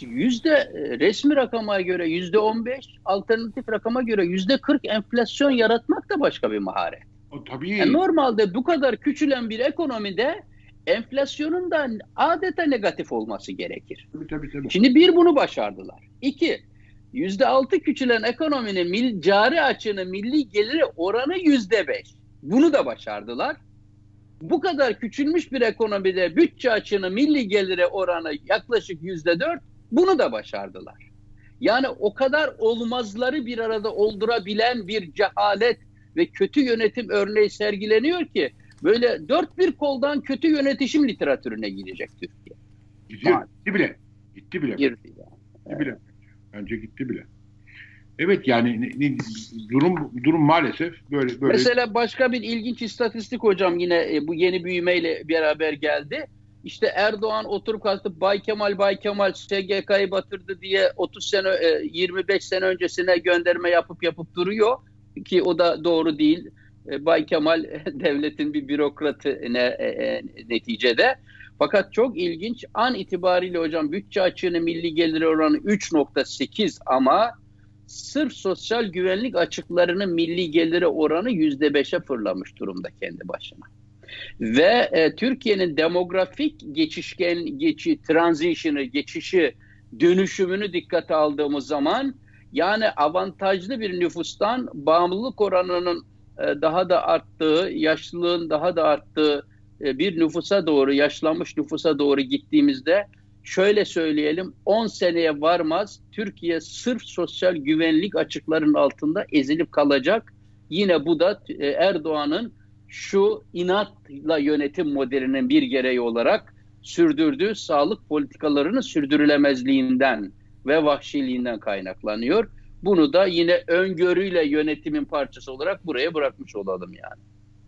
yüzde e, resmi rakama göre yüzde on beş, alternatif rakama göre yüzde kırk enflasyon yaratmak da başka bir maharet. O, tabii. Yani normalde bu kadar küçülen bir ekonomide enflasyonun da adeta negatif olması gerekir. Tabii, tabii, tabii. Şimdi bir bunu başardılar. İki, yüzde altı küçülen ekonominin mil, cari açığının milli geliri oranı yüzde beş. Bunu da başardılar. Bu kadar küçülmüş bir ekonomide bütçe açığının milli geliri oranı yaklaşık yüzde dört. Bunu da başardılar. Yani o kadar olmazları bir arada oldurabilen bir cehalet ve kötü yönetim örneği sergileniyor ki böyle dört bir koldan kötü yönetişim literatürüne girecek Türkiye. Gidiyor, gitti bile. Gitti bile. Girdi yani. Gitti bile. Bence gitti bile. Evet yani durum durum maalesef böyle böyle. Mesela başka bir ilginç istatistik hocam yine e, bu yeni büyümeyle beraber geldi. İşte Erdoğan oturup kalkıp Bay Kemal Bay Kemal SGK'yı batırdı diye 30 sene 25 e, sene öncesine gönderme yapıp yapıp duruyor ki o da doğru değil. E, Bay Kemal devletin bir bürokratı ne, neticede. Fakat çok ilginç an itibariyle hocam bütçe açığını milli gelir oranı 3.8 ama sırf sosyal güvenlik açıklarının milli geliri oranı %5'e fırlamış durumda kendi başına. Ve e, Türkiye'nin demografik geçişken geçi transition'ı, geçişi, dönüşümünü dikkate aldığımız zaman yani avantajlı bir nüfustan bağımlılık oranının e, daha da arttığı, yaşlılığın daha da arttığı e, bir nüfusa doğru, yaşlanmış nüfusa doğru gittiğimizde şöyle söyleyelim 10 seneye varmaz Türkiye sırf sosyal güvenlik açıklarının altında ezilip kalacak. Yine bu da e, Erdoğan'ın şu inatla yönetim modelinin bir gereği olarak sürdürdüğü sağlık politikalarının sürdürülemezliğinden ve vahşiliğinden kaynaklanıyor. Bunu da yine öngörüyle yönetimin parçası olarak buraya bırakmış olalım yani.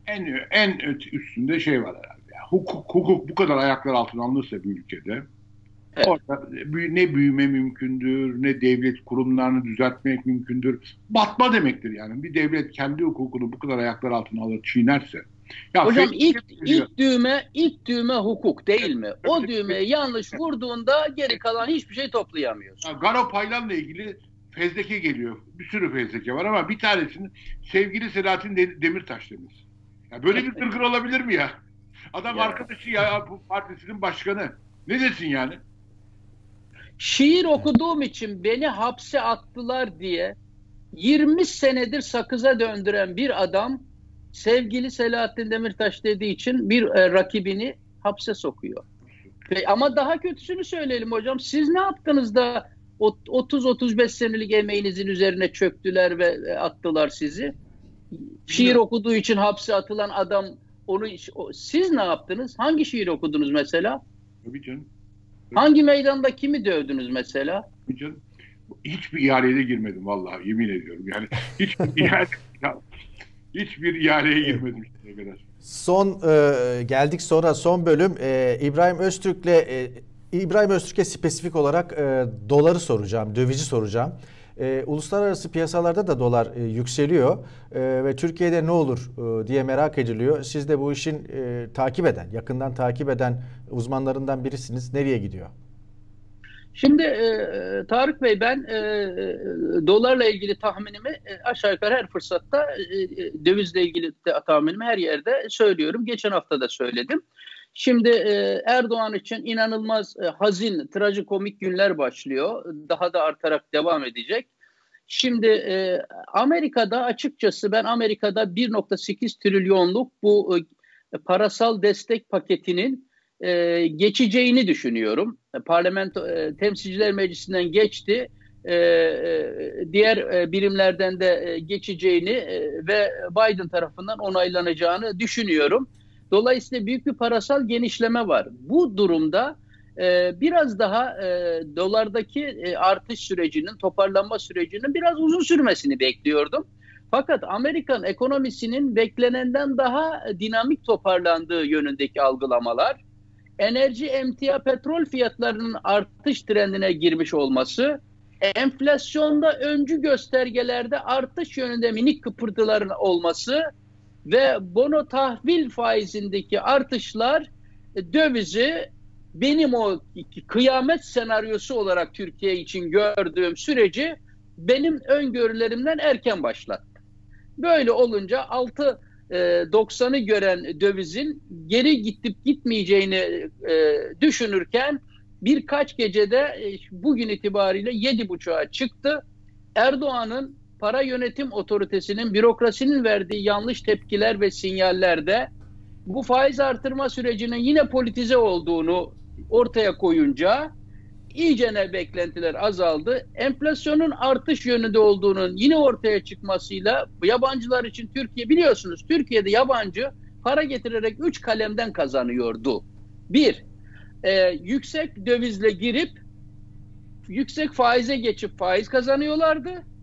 En en üstünde şey var herhalde. Hukuk, hukuk bu kadar ayaklar altına alınırsa bir ülkede Evet. Orada ne büyüme mümkündür, ne devlet kurumlarını düzeltmek mümkündür. Batma demektir yani. Bir devlet kendi hukukunu bu kadar ayaklar altına alır, çiğnerse. Ya Hocam ilk, ilk düğme ilk düğme hukuk değil mi? O düğmeye yanlış vurduğunda geri kalan hiçbir şey toplayamıyorsun. Ya, Garo Paylan'la ilgili fezleke geliyor. Bir sürü fezleke var ama bir tanesini sevgili Selahattin Demirtaş demiş. Ya böyle bir kırgır olabilir mi ya? Adam ya. arkadaşı ya bu partisinin başkanı. Ne desin yani? Şiir okuduğum için beni hapse attılar diye 20 senedir sakıza döndüren bir adam sevgili Selahattin Demirtaş dediği için bir e, rakibini hapse sokuyor. Ve, ama daha kötüsünü söyleyelim hocam. Siz ne yaptınız da 30-35 senelik emeğinizin üzerine çöktüler ve e, attılar sizi? Şiir okuduğu için hapse atılan adam onu siz ne yaptınız? Hangi şiir okudunuz mesela? Tabii canım. Hangi meydanda kimi dövdünüz mesela? Canım, hiçbir ihaleye girmedim vallahi yemin ediyorum. Yani hiçbir ihale, hiçbir ihaleye girmedim şimdiye kadar. Son e, geldik sonra son bölüm e, İbrahim Öztürk'le e, İbrahim Öztürk'e spesifik olarak e, doları soracağım, dövizi soracağım. E, uluslararası piyasalarda da dolar e, yükseliyor e, ve Türkiye'de ne olur e, diye merak ediliyor. Siz de bu işin e, takip eden, yakından takip eden uzmanlarından birisiniz. Nereye gidiyor? Şimdi e, Tarık Bey ben e, dolarla ilgili tahminimi e, aşağı yukarı her fırsatta e, e dövizle ilgili de tahminimi her yerde söylüyorum. Geçen hafta da söyledim. Şimdi e, Erdoğan için inanılmaz e, hazin, trajikomik günler başlıyor. Daha da artarak devam edecek. Şimdi e, Amerika'da açıkçası ben Amerika'da 1.8 trilyonluk bu e, parasal destek paketinin e, geçeceğini düşünüyorum. Parlamento e, Temsilciler Meclisi'nden geçti. E, e, diğer e, birimlerden de e, geçeceğini e, ve Biden tarafından onaylanacağını düşünüyorum. Dolayısıyla büyük bir parasal genişleme var. Bu durumda e, biraz daha e, dolardaki e, artış sürecinin, toparlanma sürecinin biraz uzun sürmesini bekliyordum. Fakat Amerikan ekonomisinin beklenenden daha dinamik toparlandığı yönündeki algılamalar, enerji emtia petrol fiyatlarının artış trendine girmiş olması, enflasyonda öncü göstergelerde artış yönünde minik kıpırtıların olması ve bono tahvil faizindeki artışlar e, dövizi benim o kıyamet senaryosu olarak Türkiye için gördüğüm süreci benim öngörülerimden erken başlattı. Böyle olunca 6 90'ı e, gören dövizin geri gidip gitmeyeceğini e, düşünürken birkaç gecede bugün itibariyle 7.5'a çıktı. Erdoğan'ın para yönetim otoritesinin, bürokrasinin verdiği yanlış tepkiler ve sinyallerde bu faiz artırma sürecinin yine politize olduğunu ortaya koyunca iyicene beklentiler azaldı. Enflasyonun artış yönünde olduğunun yine ortaya çıkmasıyla yabancılar için Türkiye biliyorsunuz Türkiye'de yabancı para getirerek üç kalemden kazanıyordu. Bir, e, yüksek dövizle girip yüksek faize geçip faiz kazanıyorlardı.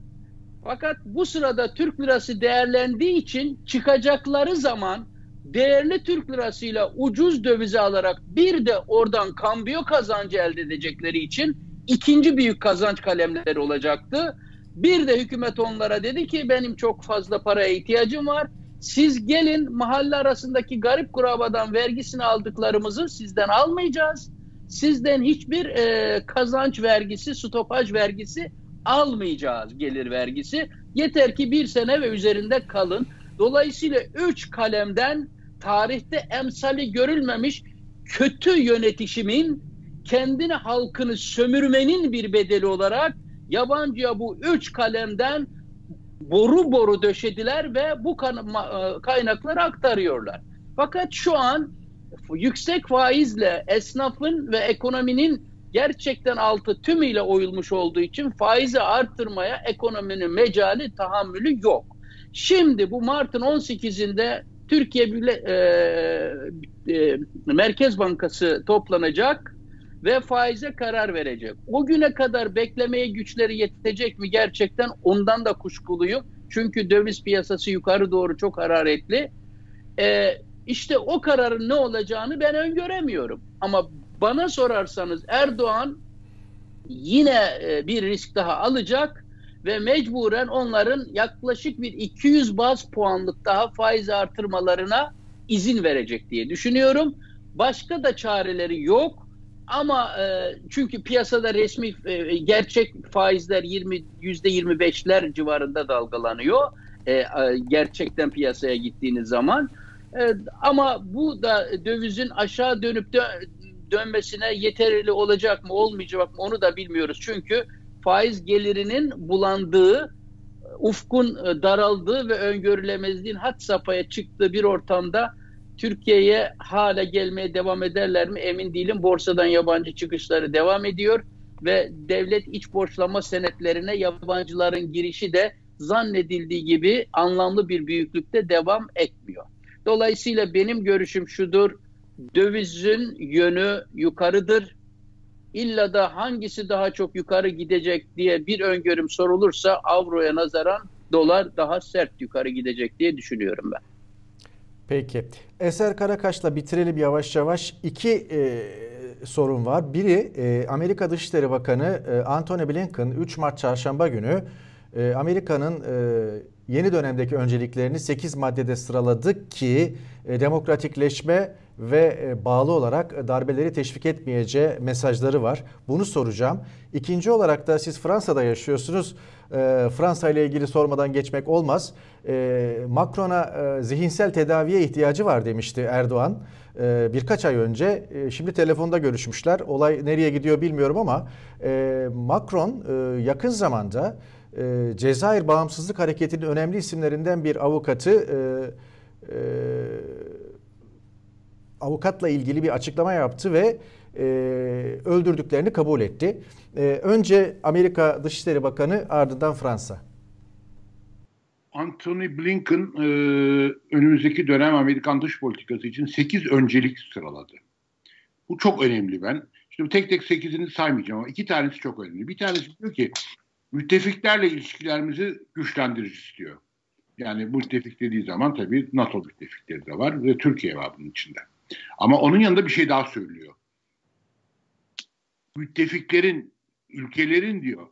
Fakat bu sırada Türk lirası değerlendiği için çıkacakları zaman değerli Türk lirasıyla ucuz dövize alarak bir de oradan kambiyo kazancı elde edecekleri için ikinci büyük kazanç kalemleri olacaktı. Bir de hükümet onlara dedi ki benim çok fazla paraya ihtiyacım var. Siz gelin mahalle arasındaki garip kurabadan vergisini aldıklarımızı sizden almayacağız. Sizden hiçbir e, kazanç vergisi, stopaj vergisi almayacağız gelir vergisi. Yeter ki bir sene ve üzerinde kalın. Dolayısıyla üç kalemden tarihte emsali görülmemiş kötü yönetişimin kendini halkını sömürmenin bir bedeli olarak yabancıya bu üç kalemden boru boru döşediler ve bu e, kaynakları aktarıyorlar. Fakat şu an yüksek faizle esnafın ve ekonominin gerçekten altı tümüyle oyulmuş olduğu için faizi arttırmaya ekonominin mecali tahammülü yok. Şimdi bu Mart'ın 18'inde Türkiye Bile, e, e, Merkez Bankası toplanacak ve faize karar verecek. O güne kadar beklemeye güçleri yetecek mi gerçekten ondan da kuşkuluyum. Çünkü döviz piyasası yukarı doğru çok hararetli. E, işte o kararın ne olacağını ben öngöremiyorum. Ama bana sorarsanız Erdoğan yine e, bir risk daha alacak ve mecburen onların yaklaşık bir 200 baz puanlık daha faiz artırmalarına izin verecek diye düşünüyorum. Başka da çareleri yok. Ama e, çünkü piyasada resmi e, gerçek faizler 20 yüzde 25'ler civarında dalgalanıyor. E, e, gerçekten piyasaya gittiğiniz zaman. E, ama bu da dövizin aşağı dönüp dö dönmesine yeterli olacak mı olmayacak mı onu da bilmiyoruz. Çünkü faiz gelirinin bulandığı, ufkun e, daraldığı ve öngörülemezliğin hat safhaya çıktığı bir ortamda Türkiye'ye hala gelmeye devam ederler mi emin değilim. Borsadan yabancı çıkışları devam ediyor ve devlet iç borçlama senetlerine yabancıların girişi de zannedildiği gibi anlamlı bir büyüklükte devam etmiyor. Dolayısıyla benim görüşüm şudur. Dövizin yönü yukarıdır. İlla da hangisi daha çok yukarı gidecek diye bir öngörüm sorulursa avroya nazaran dolar daha sert yukarı gidecek diye düşünüyorum ben. Peki. Eser Karakaş'la bitirelim yavaş yavaş. İki e, sorun var. Biri e, Amerika Dışişleri Bakanı e, Antony Blinken 3 Mart çarşamba günü e, Amerika'nın e, yeni dönemdeki önceliklerini 8 maddede sıraladı ki e, demokratikleşme ve e, bağlı olarak darbeleri teşvik etmeyeceği mesajları var. Bunu soracağım. İkinci olarak da siz Fransa'da yaşıyorsunuz. E, Fransa ile ilgili sormadan geçmek olmaz. Macron'a zihinsel tedaviye ihtiyacı var demişti Erdoğan birkaç ay önce. Şimdi telefonda görüşmüşler. Olay nereye gidiyor bilmiyorum ama Macron yakın zamanda Cezayir Bağımsızlık Hareketi'nin önemli isimlerinden bir avukatı avukatla ilgili bir açıklama yaptı ve e, öldürdüklerini kabul etti. E, önce Amerika Dışişleri Bakanı ardından Fransa. Anthony Blinken e, önümüzdeki dönem Amerikan dış politikası için 8 öncelik sıraladı. Bu çok önemli ben. Şimdi tek tek 8'ini saymayacağım ama iki tanesi çok önemli. Bir tanesi diyor ki müttefiklerle ilişkilerimizi güçlendirici istiyor. Yani müttefik dediği zaman tabii NATO müttefikleri de var ve Türkiye var bunun içinde. Ama onun yanında bir şey daha söylüyor. Müttefiklerin, ülkelerin diyor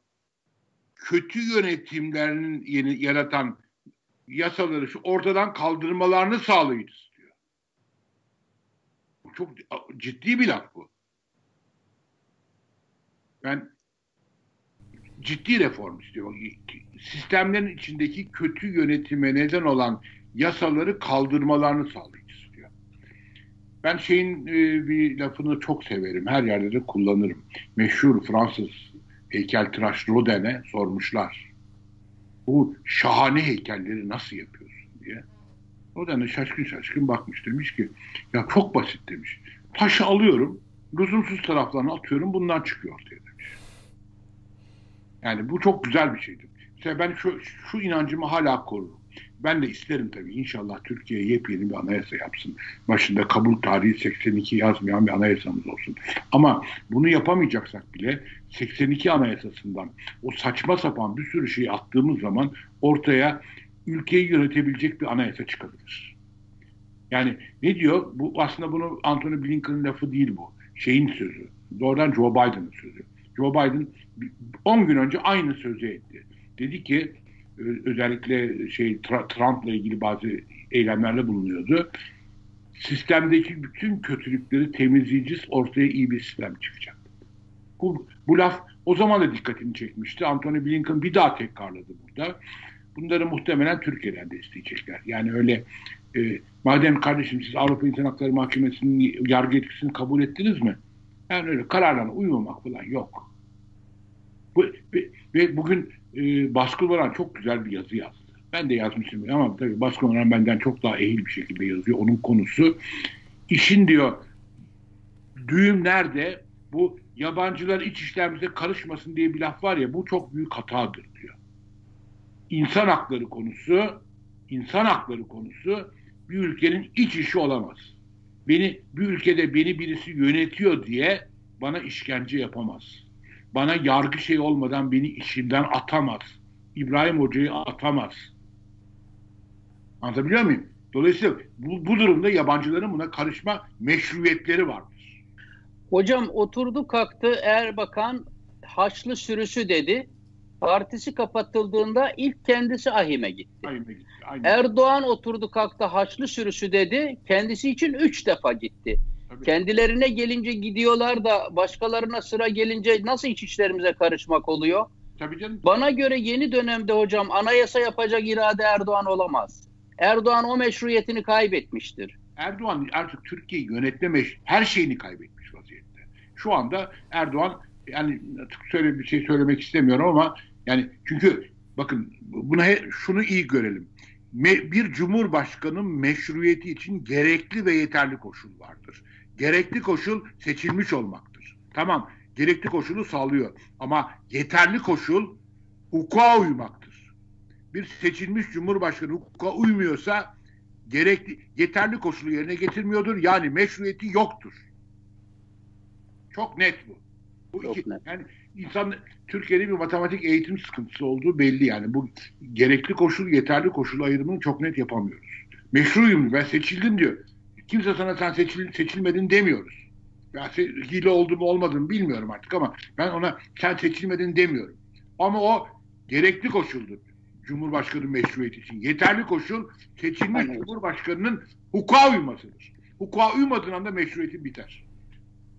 kötü yönetimlerinin yeni, yaratan yasaları şu ortadan kaldırmalarını sağlayacağız diyor. Çok ciddi bir laf bu. Ben ciddi reform istiyorum. Sistemlerin içindeki kötü yönetime neden olan yasaları kaldırmalarını sağlayacağız. Ben şeyin e, bir lafını çok severim. Her yerde de kullanırım. Meşhur Fransız heykeltıraş Rodin'e sormuşlar. Bu şahane heykelleri nasıl yapıyorsun diye. Rodin şaşkın şaşkın bakmış. Demiş ki ya çok basit demiş. Taşı alıyorum, lüzumsuz taraflarını atıyorum bundan çıkıyor ortaya demiş. Yani bu çok güzel bir şeydir. Mesela ben şu, şu inancımı hala korurum. Ben de isterim tabii inşallah Türkiye yepyeni bir anayasa yapsın. Başında kabul tarihi 82 yazmayan bir anayasamız olsun. Ama bunu yapamayacaksak bile 82 anayasasından o saçma sapan bir sürü şeyi attığımız zaman ortaya ülkeyi yönetebilecek bir anayasa çıkabilir. Yani ne diyor? Bu aslında bunu Anthony Blinken'ın lafı değil bu. Şeyin sözü. Doğrudan Joe Biden'ın sözü. Joe Biden 10 gün önce aynı sözü etti. Dedi ki özellikle şey Trump'la ilgili bazı eylemlerle bulunuyordu. Sistemdeki bütün kötülükleri temizleyeceğiz, ortaya iyi bir sistem çıkacak. Bu, bu laf o zaman da dikkatini çekmişti. Anthony Blinken bir daha tekrarladı burada. Bunları muhtemelen Türkiye'den de isteyecekler. Yani öyle e, madem kardeşim siz Avrupa İnsan Hakları Mahkemesi'nin yargı etkisini kabul ettiniz mi? Yani öyle kararlarına uymamak falan yok. Bu, ve, ve bugün e, Baskın Orhan çok güzel bir yazı yazdı. Ben de yazmışım ama tabii Baskın Orhan benden çok daha ehil bir şekilde yazıyor. Onun konusu işin diyor düğüm nerede? Bu yabancılar iç işlerimize karışmasın diye bir laf var ya bu çok büyük hatadır diyor. İnsan hakları konusu insan hakları konusu bir ülkenin iç işi olamaz. Beni bir ülkede beni birisi yönetiyor diye bana işkence yapamaz bana yargı şey olmadan beni işimden atamaz. İbrahim Hoca'yı atamaz. Anlatabiliyor muyum? Dolayısıyla bu, bu durumda yabancıların buna karışma meşruiyetleri vardır. Hocam oturdu kalktı Erbakan Haçlı sürüsü dedi. Partisi kapatıldığında ilk kendisi ahime gitti. Ahime gitti. Aynen. Erdoğan oturdu kalktı Haçlı sürüsü dedi. Kendisi için üç defa gitti. Tabii. Kendilerine gelince gidiyorlar da başkalarına sıra gelince nasıl iç işlerimize karışmak oluyor? Tabii canım. Bana göre yeni dönemde hocam anayasa yapacak irade Erdoğan olamaz. Erdoğan o meşruiyetini kaybetmiştir. Erdoğan artık Türkiye'yi yönetme her şeyini kaybetmiş vaziyette. Şu anda Erdoğan yani söyle bir şey söylemek istemiyorum ama yani çünkü bakın buna şunu iyi görelim. bir cumhurbaşkanının meşruiyeti için gerekli ve yeterli koşul vardır. Gerekli koşul seçilmiş olmaktır. Tamam, gerekli koşulu sağlıyor ama yeterli koşul hukuka uymaktır. Bir seçilmiş cumhurbaşkanı hukuka uymuyorsa gerekli yeterli koşulu yerine getirmiyordur. Yani meşruiyeti yoktur. Çok net bu. Bu Çok iki, net. yani insan Türkiye'de bir matematik eğitim sıkıntısı olduğu belli yani. Bu gerekli koşul, yeterli koşul ayrımını çok net yapamıyoruz. Meşruyum ben seçildim diyor. Kimse sana sen seçil, seçilmedin demiyoruz. Ya hile oldu mu olmadı mı bilmiyorum artık ama ben ona sen seçilmedin demiyorum. Ama o gerekli koşuldur. Cumhurbaşkanı meşruiyeti için. Yeterli koşul seçilmiş Aynen. Cumhurbaşkanının hukuka uymasıdır. Hukuka uymadığın anda meşruiyeti biter.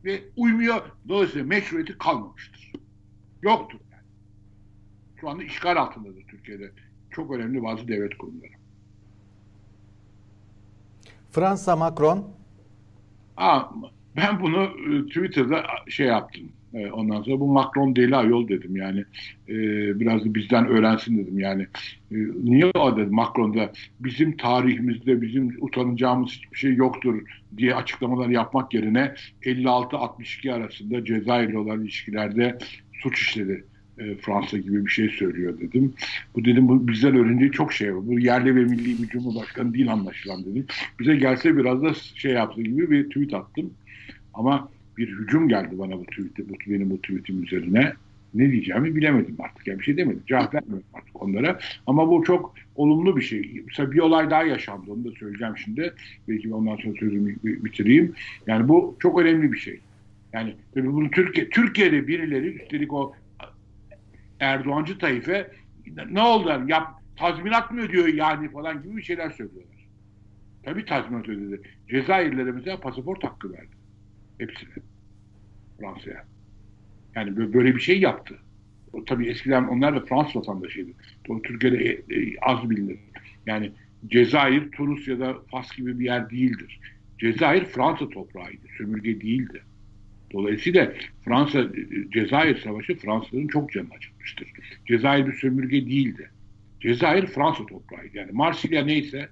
Ve uymuyor. Dolayısıyla meşruiyeti kalmamıştır. Yoktur yani. Şu anda işgal altındadır Türkiye'de. Çok önemli bazı devlet kurumları. Fransa Macron. Aa, ben bunu e, Twitter'da şey yaptım. E, ondan sonra bu Macron deli ayol dedim yani. E, biraz da bizden öğrensin dedim yani. Niye o dedim Macron'da bizim tarihimizde bizim utanacağımız hiçbir şey yoktur diye açıklamalar yapmak yerine 56-62 arasında Cezayir'le olan ilişkilerde suç işledi e, Fransa gibi bir şey söylüyor dedim. Bu dedim bu bizden öğrendiği çok şey var. Bu yerli ve milli bir cumhurbaşkanı değil anlaşılan dedim. Bize gelse biraz da şey yaptı gibi bir tweet attım. Ama bir hücum geldi bana bu tweet'e, bu, benim bu tweet'im üzerine. Ne diyeceğimi bilemedim artık. Yani bir şey demedim. Cevap vermiyorum artık onlara. Ama bu çok olumlu bir şey. Mesela bir olay daha yaşandı. Onu da söyleyeceğim şimdi. Belki ondan sonra sözümü bitireyim. Yani bu çok önemli bir şey. Yani tabii bunu Türkiye, Türkiye'de birileri üstelik o Erdoğancı tayfe ne oldu yap, tazminat mı ödüyor yani falan gibi bir şeyler söylüyorlar. Tabii tazminat ödedi. Cezayirlere mesela pasaport hakkı verdi. Hepsine. Fransa'ya. Yani böyle bir şey yaptı. O, tabii eskiden onlar da Fransız vatandaşıydı. O Türkiye'de e, e, az bilinir. Yani Cezayir, Tunus ya da Fas gibi bir yer değildir. Cezayir Fransa toprağıydı. Sömürge değildi. Dolayısıyla Fransa Cezayir Savaşı Fransızların çok canını acıtmıştır. Cezayir bir sömürge değildi. Cezayir Fransa toprağıydı. Yani Marsilya neyse,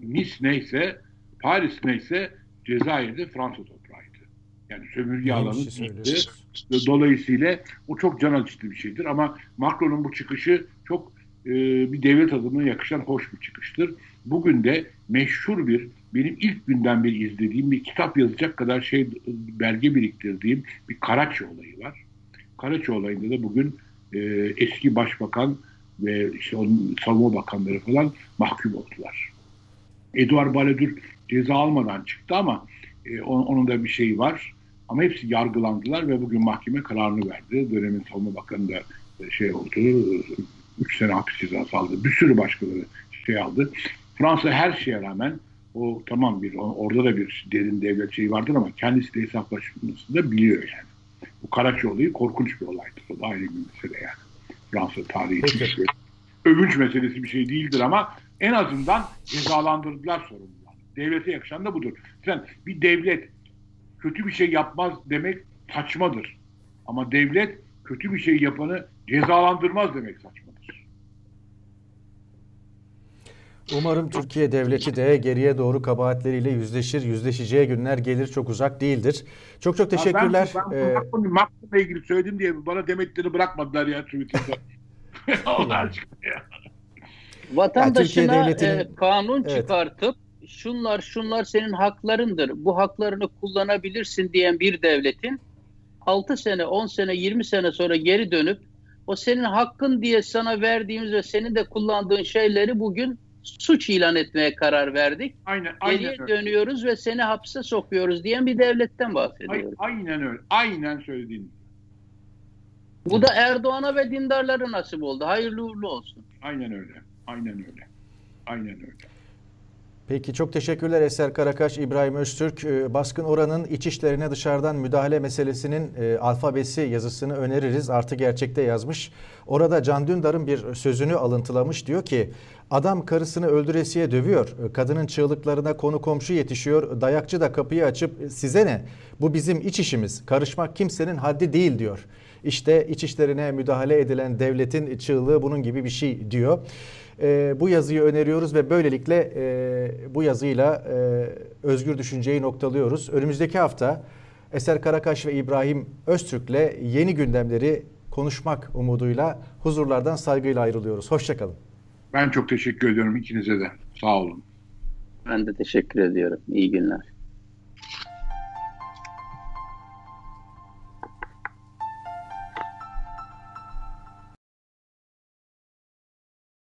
Nice neyse, Paris neyse Cezayir'de Fransa toprağıydı. Yani sömürge bir alanı şey. Dolayısıyla o çok can acıtıcı bir şeydir. Ama Macron'un bu çıkışı çok e, bir devlet adına yakışan hoş bir çıkıştır. Bugün de meşhur bir, benim ilk günden beri izlediğim bir kitap yazacak kadar şey belge biriktirdiğim bir Karaçi olayı var. Karaçi olayında da bugün e, eski başbakan ve işte onun savunma bakanları falan mahkum oldular. Eduard Balladur ceza almadan çıktı ama e, onun, onun da bir şeyi var. Ama hepsi yargılandılar ve bugün mahkeme kararını verdi. Dönemin savunma bakanı da e, şey oldu. 3 sene hapis cezası aldı. Bir sürü başkaları şey aldı. Fransa her şeye rağmen o tamam bir orada da bir derin devlet şeyi vardır ama kendisi de hesaplaşmasını da biliyor yani. Bu Karaçi olayı korkunç bir olaydır. O da ayrı bir mesele yani. Fransa tarihi için Peki. şey. Övünç meselesi bir şey değildir ama en azından cezalandırdılar sorumlular. Devlete yakışan da budur. Sen bir devlet kötü bir şey yapmaz demek saçmadır. Ama devlet kötü bir şey yapanı cezalandırmaz demek saçmadır. Umarım Türkiye devleti de geriye doğru kabahatleriyle yüzleşir. Yüzleşeceği günler gelir çok uzak değildir. Çok çok teşekkürler. Ben, ben Ee, Macron'u Macron'la ilgili söyledim diye bana demetleri bırakmadılar ya Twitter'da. Allah aşkına ya. Vatandaşına Türkiye devletinin- e, kanun Evet. çıkartıp şunlar şunlar senin haklarındır. Bu haklarını kullanabilirsin diyen bir devletin 6 sene, 10 sene, 20 sene sonra geri dönüp o senin hakkın diye sana verdiğimiz ve senin de kullandığın şeyleri bugün suç ilan etmeye karar verdik. Aynen, Geriye aynen öyle. dönüyoruz ve seni hapse sokuyoruz diyen bir devletten bahsediyoruz. aynen öyle. Aynen söylediğin. Bu da Erdoğan'a ve dindarlara nasip oldu. Hayırlı uğurlu olsun. Aynen öyle. Aynen öyle. Aynen öyle. Peki çok teşekkürler Eser Karakaş, İbrahim Öztürk. Ee, Baskın Oran'ın iç işlerine dışarıdan müdahale meselesinin e, alfabesi yazısını öneririz. Artı gerçekte yazmış. Orada Can Dündar'ın bir sözünü alıntılamış. Diyor ki adam karısını öldüresiye dövüyor. Kadının çığlıklarına konu komşu yetişiyor. Dayakçı da kapıyı açıp size ne? Bu bizim iç işimiz. Karışmak kimsenin haddi değil diyor. İşte iç işlerine müdahale edilen devletin çığlığı bunun gibi bir şey diyor. E, bu yazıyı öneriyoruz ve böylelikle e, bu yazıyla e, özgür düşünceyi noktalıyoruz. Önümüzdeki hafta Eser Karakaş ve İbrahim Öztürk'le yeni gündemleri konuşmak umuduyla huzurlardan saygıyla ayrılıyoruz. Hoşçakalın. Ben çok teşekkür ediyorum ikinize de. Sağ olun. Ben de teşekkür ediyorum. İyi günler.